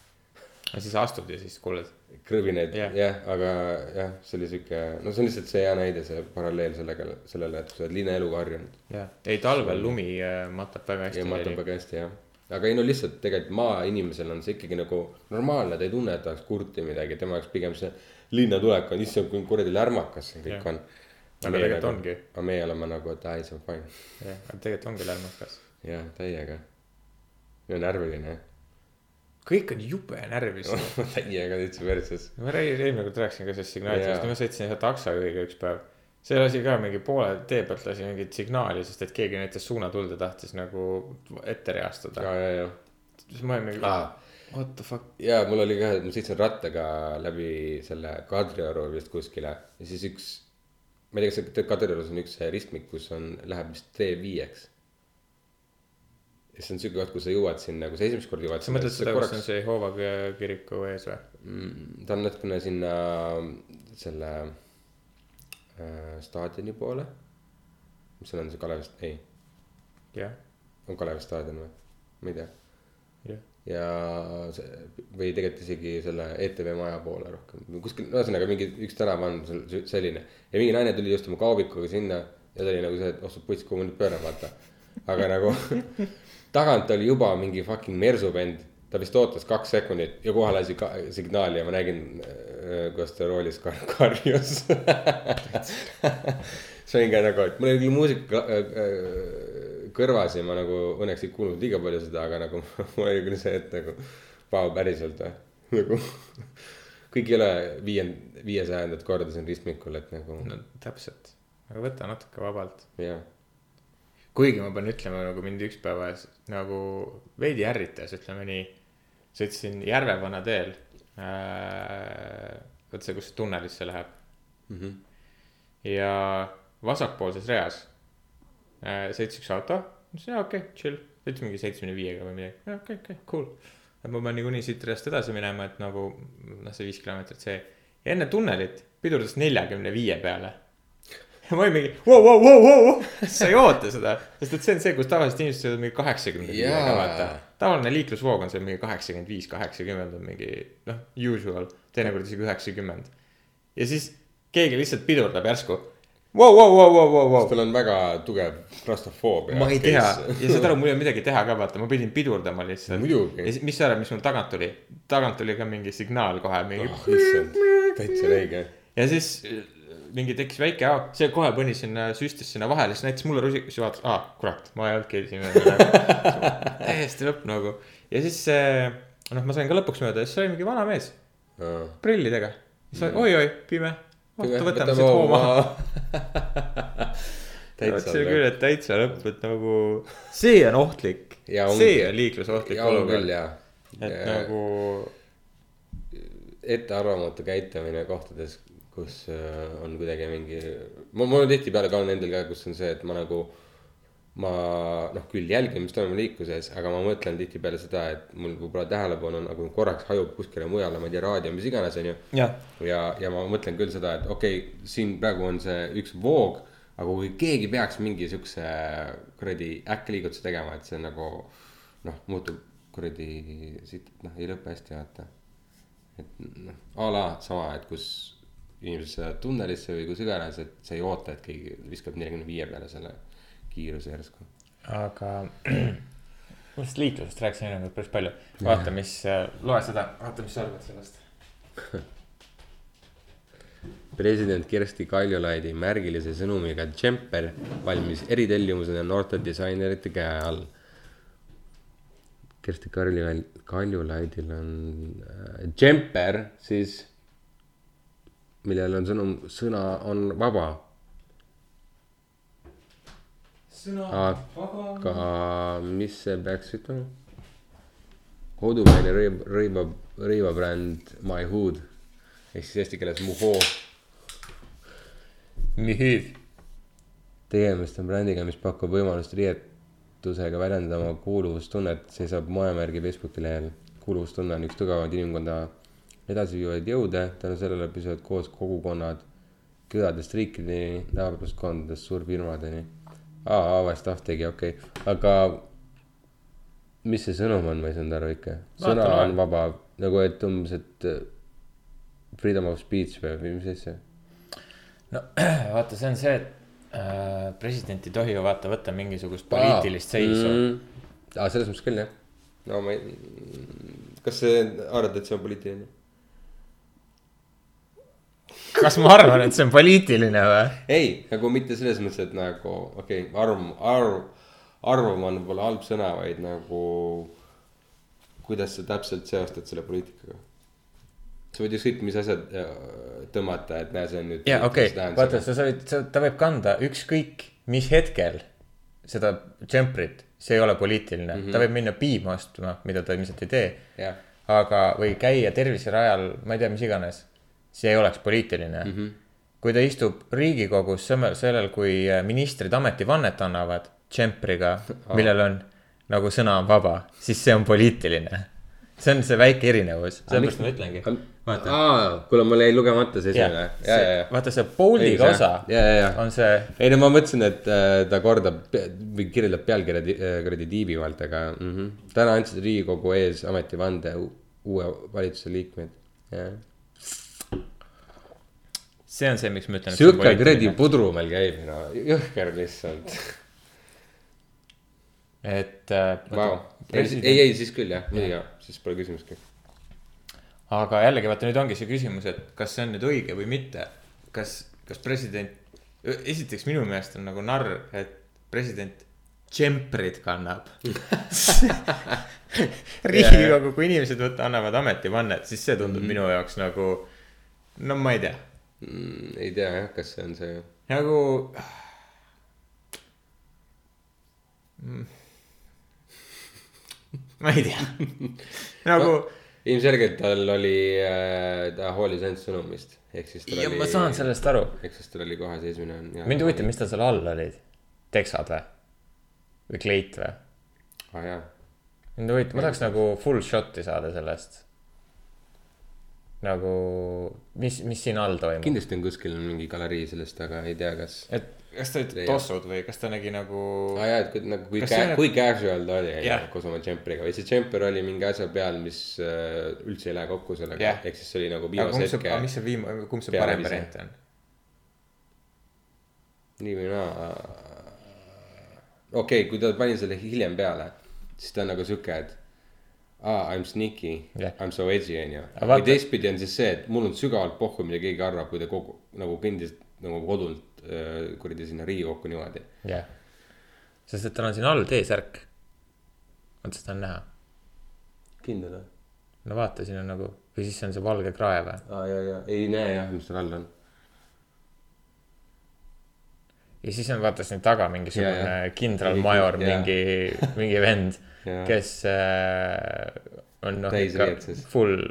ja siis astud ja siis kuuled. Krõbinaid Jah. jah yeah., aga jah, see oli siuke, no see on lihtsalt see hea näide, see paralleel sellega, sellele, et sa oled linnaeluga harjunud. jah, ei talvel lumi äh, matab väga hästi. ja matab väga hästi jah. aga ei no lihtsalt tegelikult maainimesel on see ikkagi nagu normaalne, ta ei tunne, et ta oleks kurt või midagi, tema jaoks pigem see linnatulek on, issand, kui kuradi lärmakas see kõik Jah. on. Aga tegelikult ongi. aga meie oleme nagu, et ai, see on fine. jah, aga tegelikult ongi lärmakas. jah, täiega. ja närviline kõik on jube närvis. täiega täitsa perses. ma räägin, eelmine kord rääkisin ka sellest yeah., ma sõitsin ühe taksojuhiga üks päev. see lasi ka mingi poole tee pealt lasi mingit signaali, sest et keegi näitas suunatuld ja tahtis nagu ette reastada. ja, ja, ja. siis ma olin mingi aa, what the fuck. ja mul oli ka, ma sõitsin rattaga läbi selle Kadrioru vist kuskile ja siis üks. ma ei tea, kas Kadriorus on üks ristmik, kus on, läheb vist T5-ks. Ja see on siuke koht, kus sa jõuad sinna, kui sa esimest korda jõuad. sa mõtled seda, kus on see Jehoova kiriku ees või? mm, ta on natukene sinna selle äh, staadioni poole. mis seal on see Kalevi, ei, jah, on Kalevi staadion või? ma ei tea. jah. ja see või tegelikult isegi selle ETV maja poole rohkem, kuskil, ühesõnaga mingi üks tänav on sel- selline. ja mingi naine tuli just oma kaubikuga sinna ja ta oli nagu see, et oh sa puts, kuhu ma nüüd pööran, vaata. Aga nagu tagant oli juba mingi fucking mersu vend, ta vist ootas kaks sekundit ja kohe lasi signaali ja ma nägin, kuidas ta roolis kar- karjus. see oli ka nagu, et mul oli küll muusika äh, äh, kõrvas ja ma nagu õnneks ei kuulnud liiga palju seda, aga nagu mul oli küll see, et nagu vau, päriselt või, nagu kõik ei ole viiend-, viiesajandat korda siin ristmikul, et nagu no täpselt, aga võta natuke vabalt. jah. Kuigi ma pean ütlema, nagu mind üks päev ajas nagu veidi ärritas, ütleme nii. sõitsin Järvevana teel äh,. vot see, kus tunnelisse läheb Mm -hmm. ja vasakpoolses reas äh, sõitis üks auto. ütlesin jaa okei okay,, chill, sõitis mingi seitsmekümne viiega või midagi, okei okay,, okei okay,, cool. et ma pean niikuinii siit reast edasi minema, et nagu noh, see viis kilomeetrit see. ja enne tunnelit pidurdas neljakümne viie peale. Ja ma olin mingi vau, vau, vau, vau, sa ei oota seda, sest et see on see, kus tavaliselt inimesed sõidavad mingi kaheksakümne viiega, vaata. tavaline liiklusvoog on seal mingi kaheksakümmend viis, kaheksakümmend on mingi noh, usual, teinekord isegi üheksakümmend. ja siis keegi lihtsalt pidurdab järsku. Vau, vau, vau, vau, vau, vau. sul on väga tugev klaustrofoobia. ma ei tea ja saad aru, mul ei olnud midagi teha ka, vaata, ma pidin pidurdama lihtsalt. Muidugi. ja siis- mis sa arvad, mis mul tagant tuli? tagant tuli ka mingi signaal kohe mingi oh,. issand, täitsa õige. ja siis mingi tekkis väike auk, see kohe pani sinna, süstis sinna vahele, siis näitas mulle rusikas ja vaatas, aa kurat, ma ei olnudki esimene. täiesti lõpp nagu. Ja siis äh, noh, ma sain ka lõpuks mööda ja siis oli mingi vana mees prillidega. siis oli oi-oi, pime, oota, võtame siit hoo maha. täitsa see küll, et täitsa lõpp, et nagu see on ohtlik, Ja see on liiklusohtlik ja olukord, et nagu ettearvamatu käitumine kohtades, kus äh, on kuidagi mingi, mul, mul tihtipeale ka on endal ka, kus on see, et ma nagu. ma noh, küll jälgin, mis toimub liikluses, aga ma mõtlen tihtipeale seda, et mul võib-olla tähelepanu nagu korraks hajub kuskile mujale, ma ei tea, raadio, mis iganes, on ju jah, ja, ja ma mõtlen küll seda, et okei okay,, siin praegu on see üks voog, aga kui keegi peaks mingi siukse kuradi äkkliigutuse tegema, et see nagu noh, muutub kuradi siit, noh, ei lõpe hästi, vaata. et noh, a la sama, et kus inimesed sõidavad tunnelisse või kus iganes, et sa ei oota, et keegi viskab neljakümne viie peale selle kiiruse järsku. aga ma sellest liiklusest rääkisin enne päris palju, vaata, mis, loe seda, vaata, mis sa arvad sellest. president Kersti Kaljulaidi märgilise sõnumiga džemper valmis eritellimusena noorte disainerite käe all. Kersti Kaljulaid, Kaljulaidil on äh, džemper siis, millel on sõnum, sõna on vaba, sõna aga mis see peaks ütlema? kodumaine rõiv, rõiva, rõivabränd My Hood ehk siis eesti keeles Muhoo. Mihüüv. tegemist on brändiga, mis pakub võimalust riietusega väljendada oma kuuluvustunnet, seisab moemärgi Facebooki lehel. kuuluvustunne on üks tugevamaid inimkonda edasiviivaid jõude, tänu sellele püsivad koos kogukonnad küladest riikideni, naabruskondadest suurfirmadeni. aa, avast tegi, okei okay., aga mis see sõnum on, ma ei saanud aru ikka. sõna on vaba, nagu et umbes, et äh, freedom of speech või, või mis asja. no vaata, see on see, et äh, president ei tohi ju vaata võtta mingisugust poliitilist seisu mm.. aa, selles mõttes küll jah. no ma ei, kas sa arvad, et see on poliitiline? Kas ma arvan, et see on poliitiline või? ei, nagu mitte selles mõttes, et nagu okei okay,, arv, arv, arvam on võib-olla halb sõna, vaid nagu. kuidas sa täpselt seostad selle poliitikaga? sa võid ükskõik mis asjad äh, tõmmata, et näe, see on nüüd. ja okei vaata, sa võid, ta võib kanda ükskõik mis hetkel seda džemprit, see ei ole poliitiline mm, -hmm. ta võib minna piima ostma, mida ta ilmselt ei tee. aga, või käia terviserajal, ma ei tea, mis iganes, see ei oleks poliitiline mm. -hmm. kui ta istub riigikogus sellel, sellel, kui ministrid ametivannet annavad džempriga, millel on nagu sõna on vaba, siis see on poliitiline. see on see väike erinevus, sellepärast ma ütlengi. vaata, aa, kuule, mul jäi lugemata see esimene. ja, ja, ja. vaata see Boldiga osa ja, ja, ja. on see ei no ma mõtlesin, et äh, ta kordab või kirjeldab pealkirja äh, kuradi tiibivalt, aga mm -hmm. täna andsid Riigikogu ees ametivande uue valitsuse liikmed. See on see, miks ma ütlen. sihuke kuradi pudru meil käib, no jõhker lihtsalt. et äh, ei, president- ei, ei siis küll jah, muidugi jah, siis pole küsimustki. aga jällegi vaata nüüd ongi see küsimus, et kas see on nüüd õige või mitte. kas, kas president, esiteks minu meelest on nagu narr, et president džemprid kannab. riigikogu, kui inimesed võtta, annavad ametivannet, siis see tundub mm -hmm. minu jaoks nagu, no ma ei tea, Mm, ei tea jah, kas see on see. nagu. ma ei tea, nagu no, ilmselgelt tal oli äh,, ta hoolis ainult sõnumist, ehk siis tal ja oli. ma saan sellest aru ehk siis tal oli kohe seismine on. mind huvitab, mis tal seal all olid, teksad või? või kleit või? aa ah, jaa, mind huvitab, ma tahaks nagu full shot'i saada sellest. nagu, mis, mis siin all toimub. kindlasti on kuskil mingi galerii sellest, aga ei tea, kas. et kas ta Leiab. tossud või kas ta nägi nagu aa jaa, et kui nagu kui ca-, on- kui casual ta oli Jah. koos oma džemperiga või see džemper oli mingi asja peal, mis äh, üldse ei lähe kokku sellega Jah. ehk siis see oli nagu aga viimase hetke mis see viimane, kumb see parem variant on? nii või naa. okei okay,, kui ta pani selle hiljem peale, siis ta on nagu sihuke, et aa, I m sneaky Jah. I m so edgy on ju. Aga vaata- või teistpidi on siis see, et mul on sügavalt pohhu, mida keegi arvab, kui ta kogu nagu kõndis nagu kodunt äh, kuradi sinna Riigikokku niimoodi. jah. sest et tal on siin all T-särk. vaata, seda on näha. kindel või? no vaata, siin on nagu, või siis see on see valge krae või? aa ja, ja ei näe jah, mis seal all on. Ja siis on vaata siin taga mingisugune kindralmajor, mingi, mingi vend, kes äh, on noh, ikka Täisriietuses. full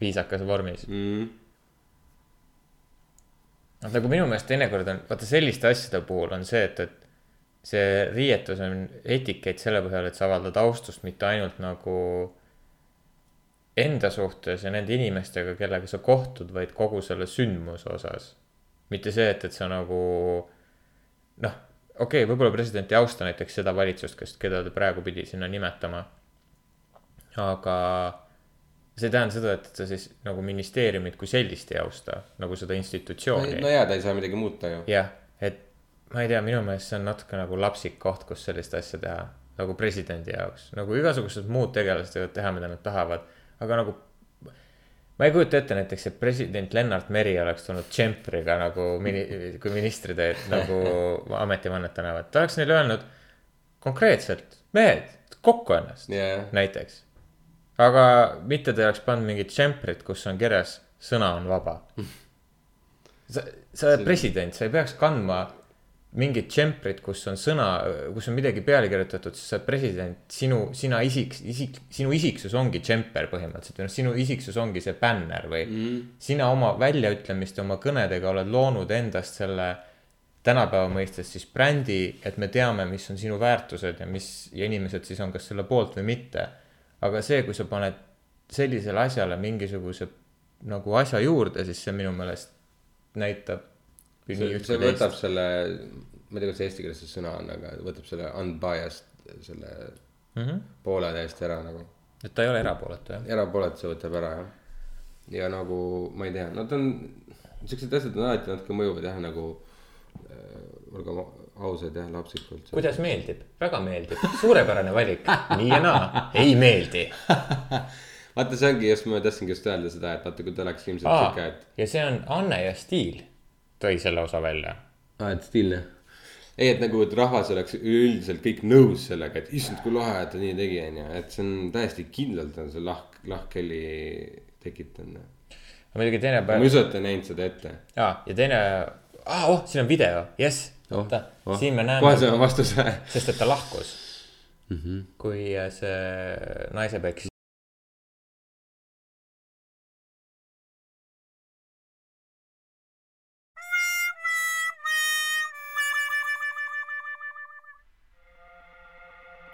viisakas vormis. mm.. nagu minu meelest teinekord on, vaata selliste asjade puhul on see, et, et see riietus on etikett selle põhjal, et sa avaldad austust mitte ainult nagu enda suhtes ja nende inimestega, kellega sa kohtud, vaid kogu selle sündmuse osas. mitte see, et, et sa nagu noh, okei okay,, võib-olla president ei austa näiteks seda valitsust, kes, keda ta praegu pidi sinna nimetama. aga see ei tähenda seda, et ta siis nagu ministeeriumit kui sellist ei austa, nagu seda institutsiooni no jaa, ta ei saa midagi muuta ju. jah, et ma ei tea, minu meelest see on natuke nagu lapsik koht, kus sellist asja teha. nagu presidendi jaoks, nagu igasugused muud tegelased võivad teha, mida nad tahavad, aga nagu. Ma ei kujuta ette näiteks, et president Lennart Meri oleks tulnud džempriga nagu mini-, kui ministrid et, nagu ametivannet annavad, ta oleks neile öelnud konkreetselt, mehed, kokku ennast jaa, näiteks. aga mitte ta ei oleks pannud mingit džemprit, kus on kirjas sõna on vaba. sa, sa oled president, sa ei peaks kandma mingit džemprit, kus on sõna, kus on midagi peale kirjutatud, siis sa oled president, sinu, sina isik, isik, sinu isiksus ongi džemper põhimõtteliselt või noh, sinu isiksus ongi see bänner või mm.. sina oma väljaütlemiste, oma kõnedega oled loonud endast selle tänapäeva mõistes siis brändi, et me teame, mis on sinu väärtused ja mis ja inimesed siis on kas selle poolt või mitte. aga see, kui sa paned sellisele asjale mingisuguse nagu asja juurde, siis see minu meelest näitab. see, see võtab selle, ma ei tea, kas eesti keeles see sõna on, aga võtab selle unbiased selle mm. -hmm. poole täiesti ära nagu. et ta ei ole erapooletu jah. erapooletuse võtab ära jah. ja nagu ma ei tea, nad on, siuksed asjad on alati natuke mõjuvad jah, nagu äh, olgem ausad jah, lapsikult. kuidas meeldib, väga meeldib, suurepärane valik, nii ja naa, ei meeldi. vaata, see ongi just, ma tahtsingi just öelda seda, et vaata, kui ta oleks ilmselt Aa, siuke, et. ja see on Anne ja Stiil tõi selle osa välja. aa, et stiilne. ei, et nagu, et rahvas oleks üleüldiselt kõik nõus sellega, et issand, kui lahe, et ta nii tegi, onju, et see on täiesti kindlalt on see lahk, lahkhelli tekitanud. muidugi teine ma päev ei, usu, et ta ei näinud seda ette. aa ja teine, aa oh, siin on video, jess, oota, siin me kohe näeme, saame vastuse. sest et ta lahkus mm. -hmm. kui see naise peksis.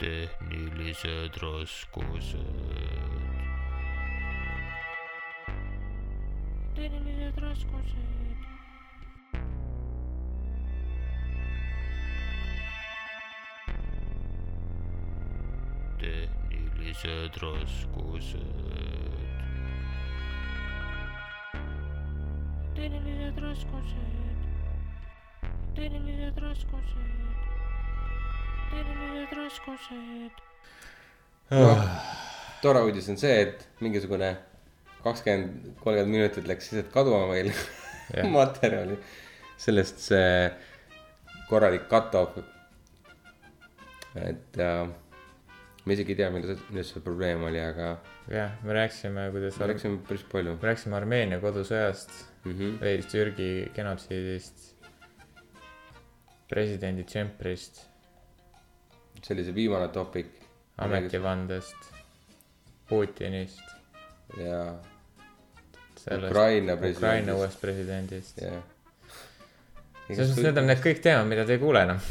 Tehnilised raskused. tehnilised raskused. tehnilised raskused. tehnilised raskused. tehnilised raskused. Tehnilised raskused. tore uudis on see, et mingisugune kakskümmend, kolmkümmend minutit läks lihtsalt kaduma meil materjali. sellest see korralik cut-off. et äh, ma isegi ei tea, milles, milles see probleem oli, aga jah, me rääkisime, kuidas me rääkisime päris palju me rääkisime Armeenia kodusõjast, mm. -hmm. veel Türgi genotsiidist, presidendi džemprist, see oli see viimane topic. ametivandest, Putinist, ja, sellest Ukraina Ukraina presidendist. uuest presidendist. ja. selles mõttes need on need kõik teemad, mida te ei kuule enam.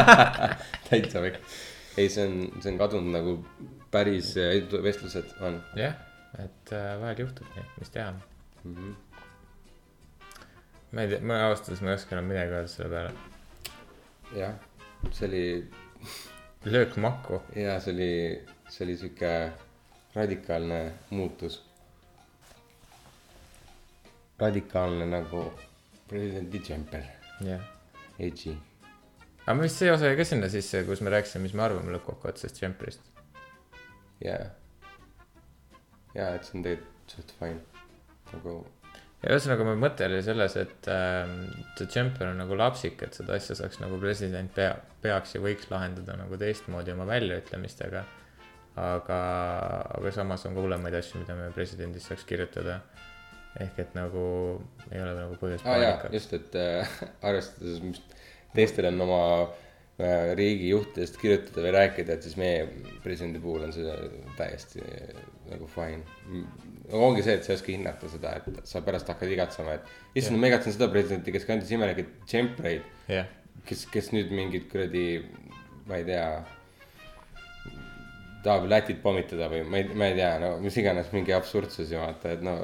täitsa kõik. ei, see on, see on kadunud nagu päris äh, vestlused on jah, et äh, vahel juhtub nii, mis teha. mm. -hmm. ma ei tea, ma ausalt öeldes ma ei oska enam midagi öelda selle peale. jah, see oli löök makku. ja see oli, see oli sihuke radikaalne muutus. radikaalne nagu presidendi džemper, jah. edgy. aga me vist see osa jäi ka sinna sisse, kus me rääkisime, mis me arvame lõppkokkuvõttes džemprist. ja, ja et see on tegelikult suht fine, nagu ja ühesõnaga, mu mõte oli selles, et ähm, see džemper on nagu lapsik, et seda asja saaks nagu president pea, peaks ja võiks lahendada nagu teistmoodi oma väljaütlemistega. aga, aga samas on ka hullemaid asju, mida me presidendist saaks kirjutada. ehk et nagu ei ole nagu põhjust ah, paanikaks. just, et äh, arvestades, mis teistel on oma äh, riigijuhtidest kirjutada või rääkida, et siis meie presidendi puhul on see täiesti äh, nagu fine. ongi see, et sa ei oska hinnata seda, et sa pärast hakkad igatsema, et issand, ma igatsen seda presidenti, kes kandis imelikke džempreid, jah, kes, kes nüüd mingit kuradi, ma ei tea, tahab Lätit pommitada või ma ei, ma ei tea, no mis iganes mingi absurdsusi vaata, et no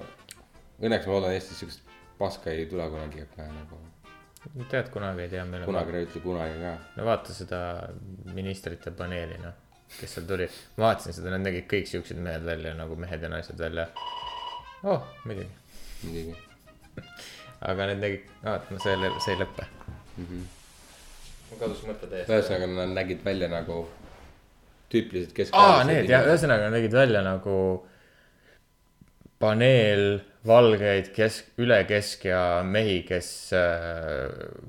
õnneks ma loodan Eestis siukest paska ei tule kunagi ka nagu, tead, kunagi ei tea, kunagi ei ütle kunagi ka. no vaata seda ministrite paneeli, noh, kes seal tuli. ma vaatasin seda, nad nägid kõik siuksed mehed välja nagu mehed ja naised välja. oh, muidugi, muidugi. aga need nägid, vaata, see, see ei lõpe mm. Mhm. mul kadus mõte täiesti. ühesõnaga nad nägid välja nagu tüüpilised aa, keskajalised need jah, ühesõnaga nägid välja nagu paneel valgeid kesk, üle keskea mehi, kes äh,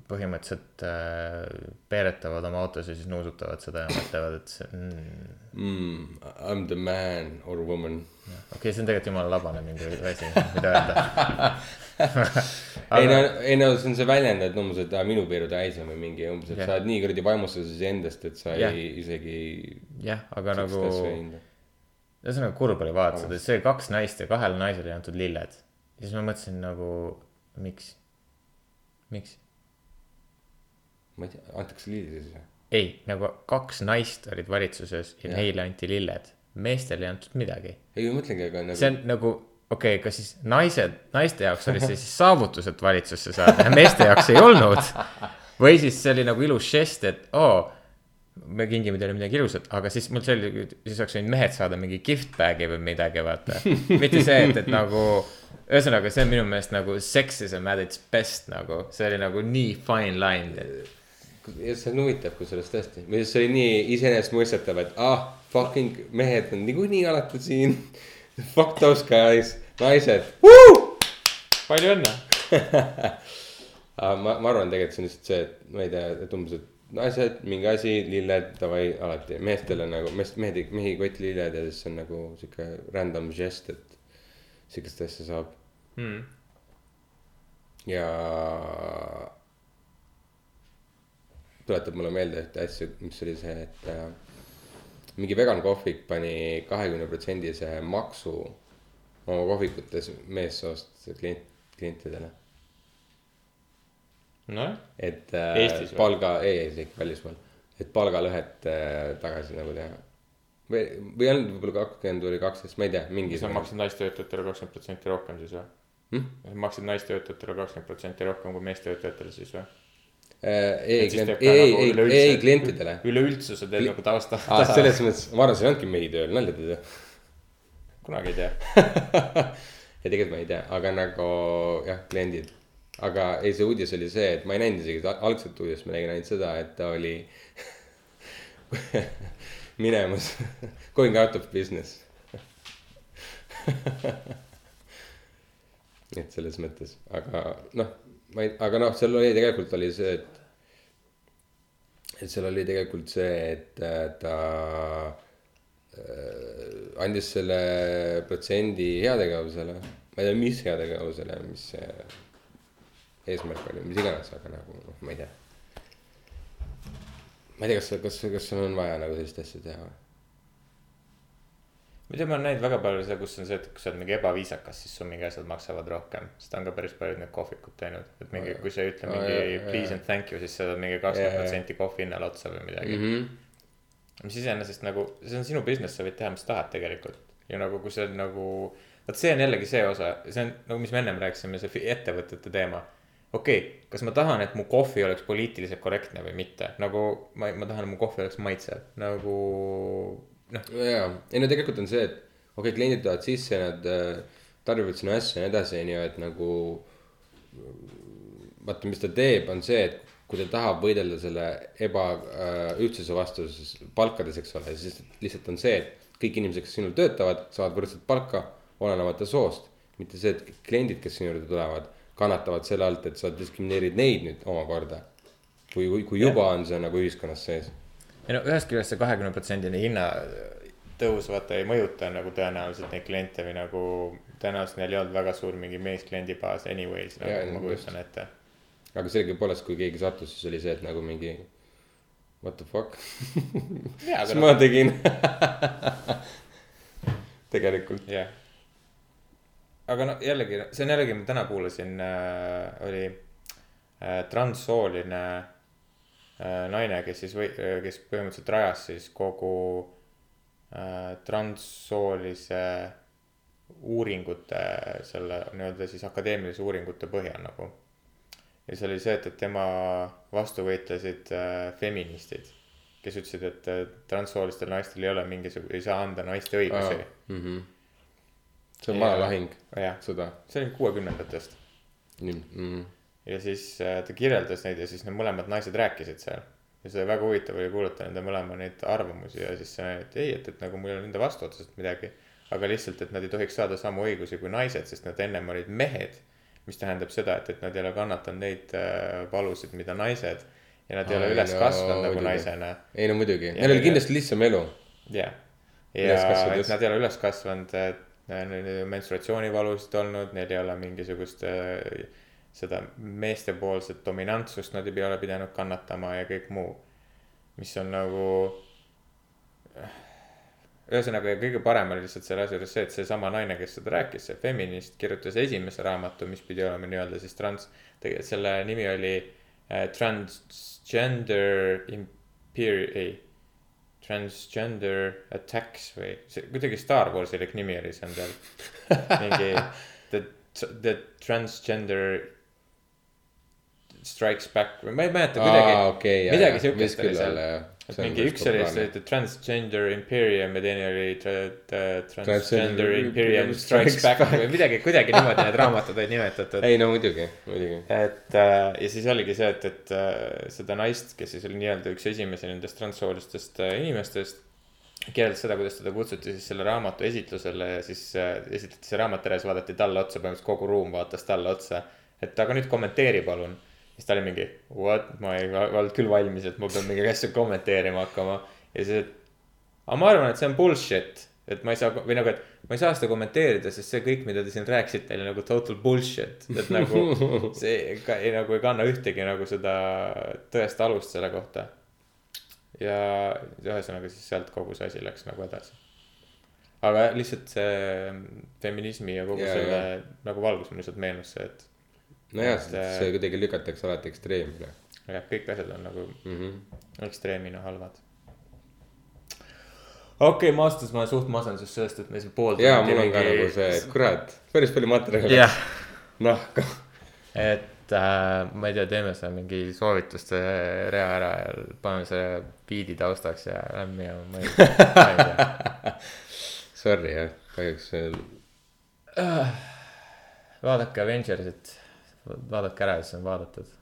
põhimõtteliselt äh, peeretavad oma autos ja siis nuusutavad seda ja mõtlevad, et see mm,, mm,. I m the man or woman. okei okay,, see on tegelikult jumala labane mingi asi, mida öelda. ei no, ei no see on see väljend, et umbes, et minu piiru täis on või mingi umbes, et Jah. sa oled nii kuradi vaimustuses endast, et sa Jah. ei isegi. jah, aga nagu, ühesõnaga kurb oli vaadata see kaks naist ja kahele naisele ei antud lilled. Ja siis ma mõtlesin nagu, miks, miks? ma ei tea, antakse lilled siis või? ei, nagu kaks naist olid valitsuses ja Jah. neile anti lilled, meestele ei antud midagi. ei, ma mõtlengi, aga nagu. see on nagu, okei okay,, kas siis naised, naiste jaoks oli see siis saavutus, et valitsusse saada ja meeste jaoks ei olnud. või siis see oli nagu ilus žest, et oo, me kingime teile midagi ilusat, aga siis mul see oli, siis oleks võinud mehed saada mingi gift bag'i või midagi, vaata. mitte see, et, et nagu, ühesõnaga, see on minu meelest nagu sexism at its best nagu, see oli nagu nii fine line, et ja see on huvitav, kusjuures tõesti, või see oli nii iseenesestmõistetav, et ah, fucking mehed on niikuinii alati siin. Fuck those guys, naised. palju õnne. aga ma, ma arvan, tegelikult see on lihtsalt see, et ma ei tea, et umbes, et naised, mingi asi, lilled, davai, alati. meestel on nagu, meest, mehed, mehi ei koti lilled ja siis see on nagu sihuke random žest, et sihukest asja saab Hmm. ja tuletab mulle meelde ühte asja, mis oli see, et äh, mingi vegan kohvik pani kahekümne protsendise maksu oma kohvikutes meessoost klient, klientidele. nojah, et äh, Eestis palga, ei, ei, ikka välismaal, et palgalõhet äh, tagasi nagu teha. või, või ei olnud võib-olla kakskümmend või kaksteist, ma ei tea, mingi. sa maksid naistöötajatele kakskümmend protsenti rohkem siis või? Hmm? maksid naistöötajatele kakskümmend protsenti rohkem kui meestöötajatele siis või? Äh, ei, ei, ei, nagu ei, üleüldse- ei klientidele. üleüldsuse teeb nagu tausta aa, selles mõttes, ma arvan, seal ei olnudki mehi tööl, nalja teed ju. kunagi ei tea. ja tegelikult ma ei tea, aga nagu jah, kliendid. aga ei, see uudis oli see, et ma ei näinud isegi algset uudist, ma nägin ainult seda, et ta oli minemas, going out of business. et selles mõttes, aga noh, ma ei, aga noh, seal oli tegelikult oli see, et. et seal oli tegelikult see, et äh, ta äh, andis selle protsendi heategevusele. ma ei tea, mis heategevusele, mis see eesmärk oli, mis iganes, aga nagu noh, ma ei tea. Ma ei tea, kas, kas, kas sul on vaja nagu sellist asja teha või? ma ei tea, ma olen näinud väga palju seda, kus on see, et kui sa oled mingi ebaviisakas, siis sul mingi asjad maksavad rohkem. seda on ka päris paljud need kohvikud teinud, et mingi, kui sa ei ütle mingi jaa, jaa, please jaa. and thank you, siis sa saad mingi kakskümmend protsenti kohvi hinnale otsa või midagi mm. -hmm. mis iseenesest nagu, see on sinu business, sa võid teha, mis tahad tegelikult. ja nagu, kui see on nagu, vot see on jällegi see osa, see on nagu, mis me ennem rääkisime, see ettevõtete teema okei okay,, kas ma tahan, et mu kohvi oleks poliitiliselt korrektne või mitte, nagu ma, ma tahan, et mu kohvi oleks maitsev, nagu noh, jaa, ei no tegelikult on see, et okei okay,, kliendid tulevad sisse nad äh, tarbivad sinu asja ja nii edasi, on ju, et nagu. vaata, mis ta teeb, on see, et kui ta tahab võidelda selle ebaühtsuse vastu, siis palkades, eks ole, siis lihtsalt on see, et kõik inimesed, kes sinul töötavad, saavad võrdset palka, olenemata soost. mitte see, et kliendid, kes sinu juurde tulevad, kannatavad selle alt, et sa diskrimineerid neid nüüd omakorda. kui, kui, kui juba on see nagu ühiskonnas sees. ei no ühest küljest see kahekümne protsendine hinnatõus vaata ei mõjuta nagu tõenäoliselt neid kliente või nagu tõenäoliselt neil ei olnud väga suur mingi meesklienti baas anyways nagu Jaa, ma kujutan ette. aga sellegipoolest, kui keegi sattus, siis oli see, et nagu mingi what the fuck, aga ma noh, tegin tegelikult. jah. Aga no jällegi, see on jällegi, ma täna kuulasin äh,, oli äh, transsooline äh, naine, kes siis või, kes põhimõtteliselt rajas siis kogu äh, transsoolise uuringute, selle nii-öelda siis akadeemilise uuringute põhjal nagu. ja see oli see, et, et tema vastu võitlesid äh, feministid, kes ütlesid, et äh, transsoolistel naistel ei ole mingisugune, ei saa anda naiste õigusi. Mhm. See on vana lahing, sõda see oli kuuekümnendatest mm.. ja siis äh, ta kirjeldas neid ja siis need mõlemad naised rääkisid seal. ja see väga huvitav oli kuulata nende mõlema neid arvamusi ja siis see, et ei, et, et nagu mul ei ole nende vastu otseselt midagi. aga lihtsalt, et nad ei tohiks saada samu õigusi kui naised, sest nad ennem olid mehed. mis tähendab seda, et, et nad ei ole kannatanud neid äh, valusid, mida naised ja nad ei Ai, ole üles no kasvanud nagu muidugi. naisena ei no muidugi, Ja neil oli ja- kindlasti lihtsam elu. jah. Ja kasvades. et nad ei ole üles kasvanud, ole menstruatsioonivalusid olnud, neil ei ole mingisugust äh, seda meestepoolset dominantsust, nad ei ole pidanud kannatama ja kõik muu. mis on nagu. ühesõnaga, kõige parem oli lihtsalt selle asja juures see, et seesama naine, kes seda rääkis, see feminist, kirjutas esimese raamatu, mis pidi olema nii-öelda siis trans, tegelikult selle nimi oli äh, Transgender Imper-, ei Transgender Attacks või see kuidagi Star Warsilik nimi oli see on seal. mingi the, the transgender strikes back või ma ei mäleta kuidagi aa, okei, jaa, midagi siukest oli seal jah. Et mingi üks oli see Transgender Imperium ja teine oli tra, tra, Transgender Imperium Strikes Back või midagi, kuidagi niimoodi need raamatud olid nimetatud. ei no muidugi, muidugi. et äh, ja siis oligi see, et, et äh, seda naist, kes siis oli nii-öelda üks esimesi nendest transsoolistest äh, inimestest. kirjeldas seda, kuidas teda kutsuti siis selle raamatu esitlusele ja siis esitleti see raamat ära ja siis vaadati talle otsa, põhimõtteliselt kogu ruum vaatas talle otsa. et aga nüüd kommenteeri palun. Siis ta oli mingi what, ma ei olnud küll valmis, et ma pean mingeid asju kommenteerima hakkama. ja siis, et aga ma arvan, et see on bullshit, et ma ei saa või nagu, et ma ei saa seda kommenteerida, sest see kõik, mida te siin rääkisite, oli nagu total bullshit, et nagu see ka, ei, nagu ei kanna ühtegi nagu seda tõest alust selle kohta. ja ühesõnaga siis sealt kogu see asi läks nagu edasi. aga lihtsalt see feminismi ja kogu Ja, selle ja. nagu valgus mulle lihtsalt meenus see, et nojah, äh, see kuidagi lükatakse alati ekstreemile jah, kõik asjad on nagu mm. -hmm. ekstreemina halvad. okei okay,, ma aastas ma suht masenduses sellest, et me siin pool. ja mul on ka nagu see, kurat, päris palju materjali. jah, noh, et äh, ma ei tea, teeme seal mingi soovituste rea ära ja paneme selle biidi taustaks ja lähme minema, ma ei, ma ei tea. sorry jah, kahjuks see vaadake Avengersit, vaadake ära, siis on vaadatud.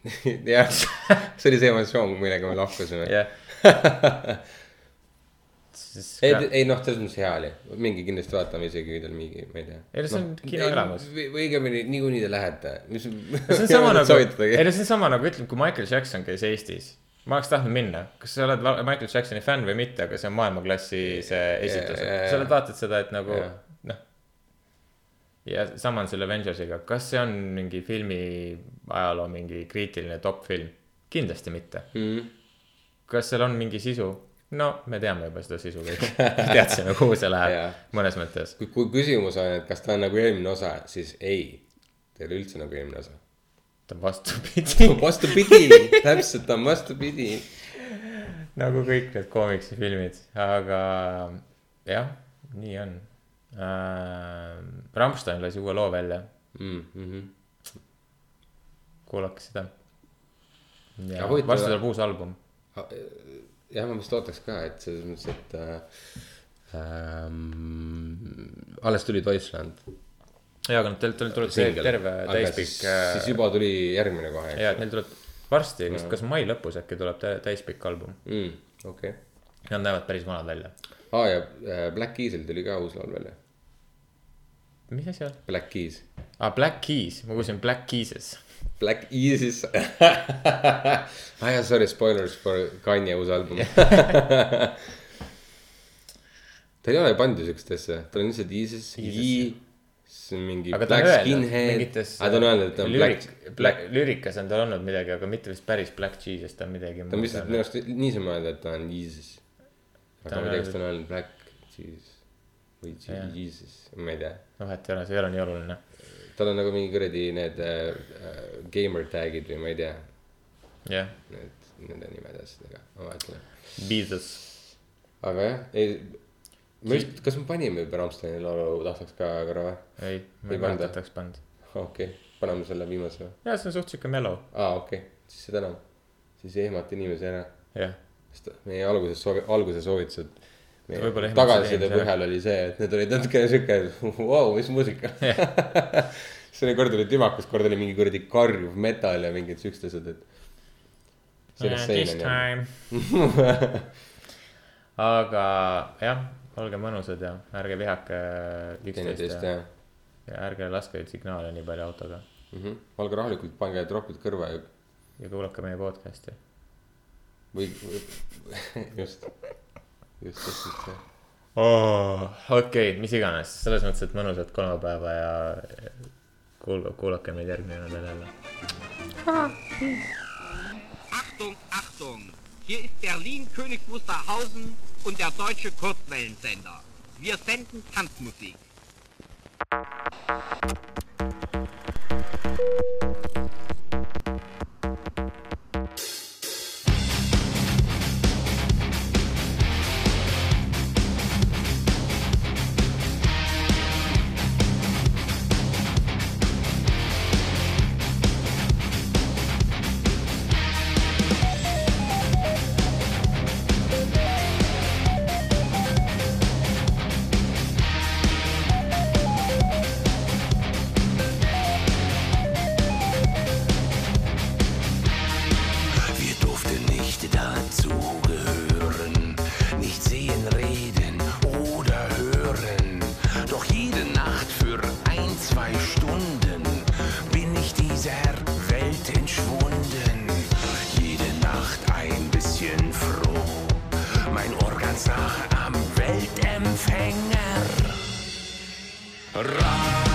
jah, see oli see emotsioon, millega me lahkusime. jah. ei, ei noh, selles mõttes hea oli, mingi kindlasti vaatame isegi, kui teil mingi, ma ei tea. Ei, no see on kinoelamus. või õigemini niikuinii te lähete, see on sama nagu, ei no see on sama nagu ütleme, kui Michael Jackson käis Eestis. ma oleks tahtnud minna, kas sa oled Michael Jacksoni fänn või mitte, aga see on maailmaklassi see esitus, ja, ja, sa oled vaatad seda, et nagu Jah. Ja sama on selle Avengersiga, kas see on mingi filmi ajaloo mingi kriitiline top film? kindlasti mitte. mm.. kas seal on mingi sisu? no me teame juba seda sisu kõik, teadsime, kuhu see läheb Jaa. mõnes mõttes. kui, küsimus on, et kas ta on nagu eelmine osa, siis ei. ta ei ole üldse nagu eelmine osa. ta on vastupidi vastupidi, täpselt on vastupidi. nagu kõik need koomiksifilmid, aga jah, nii on äh,. Rammstein lasi uue loo välja, Mm -hmm. kuulake seda. ja varsti tuleb uus album. jah, ma vist ootaks ka, et selles mõttes, et äh, ähm, alles tuli Deutschland. ja, aga neil tuleb, tuleb see terve täispikk. äh, siis juba tuli järgmine kohe, ja, et neil tuleb varsti, kas, kas mai lõpus äkki tuleb tä- täispikk album. Mm, okei. Nad näevad päris vanad välja. aa ja äh, Black Keys'il tuli ka uus laul välja. Mis asi on? Black Keys. aa, Black Keys, ma kuulsin Black Keyses. Black Easy's ah jaa, sorry, spoilers for Kanye uus album ta ei ole pannud ju siukest asja, tal on lihtsalt Yeezus. Yee, see on mingi aga ta on Black öelnud Skinhead, mingites. aga ta on öelnud, et ta on Black, Black, lüürikas on tal olnud midagi, aga mitte vist päris Black Jesus, ta on midagi ta on lihtsalt minu arust niisama öelnud, et ta on Yeezus. Aga ma ei tea, kas ta on öelnud Black Jesus või. Jesus, ma ei tea. vahet ei ole, see ei ole nii oluline. tal on nagu mingi kuradi need äh, äh, gamer tag'id või ma ei tea, jah, need, nende nimede asjadega, ma vaatan. Jesus. aga jah, ei, ma just, kas me panime juba Rammsteini laulu taustaks ka korra või? ei, ma Ei mäleta, et oleks pannud. okei okay., paneme selle viimase või? ja see on suht siuke mellow, aa, okei okay., siis seda enam. siis ei ehmata inimesi ära, jah. sest meie alguses soovi-, alguse soovitused. Ehmatasid tagasiside põhjal oli see, et need olid natuke siuke, vau, mis muusika. siis oli kord oli tümakus, kord oli mingi kuradi karjuv metal ja mingid siuksed asjad, et. sellest This time. aga jah, olge mõnusad ja ärge vihake üksteist teineteist ja, ja ärge laske signaale nii palju autoga mm. -hmm. olge rahulikult, pange tropid kõrva ja, ja kuulake meie podcast'i. või, või, just, just, just, just see. okei, mis iganes, selles mõttes, et mõnusat kolmapäeva ja kuul-, kuulake meid järgmine nädal jälle. Achtung, Achtung! Hier ist Berlin König Wusterhausen und der deutsche Kurzwellensender. Wir senden Tanzmusik. Samstag am Weltempfänger. Ra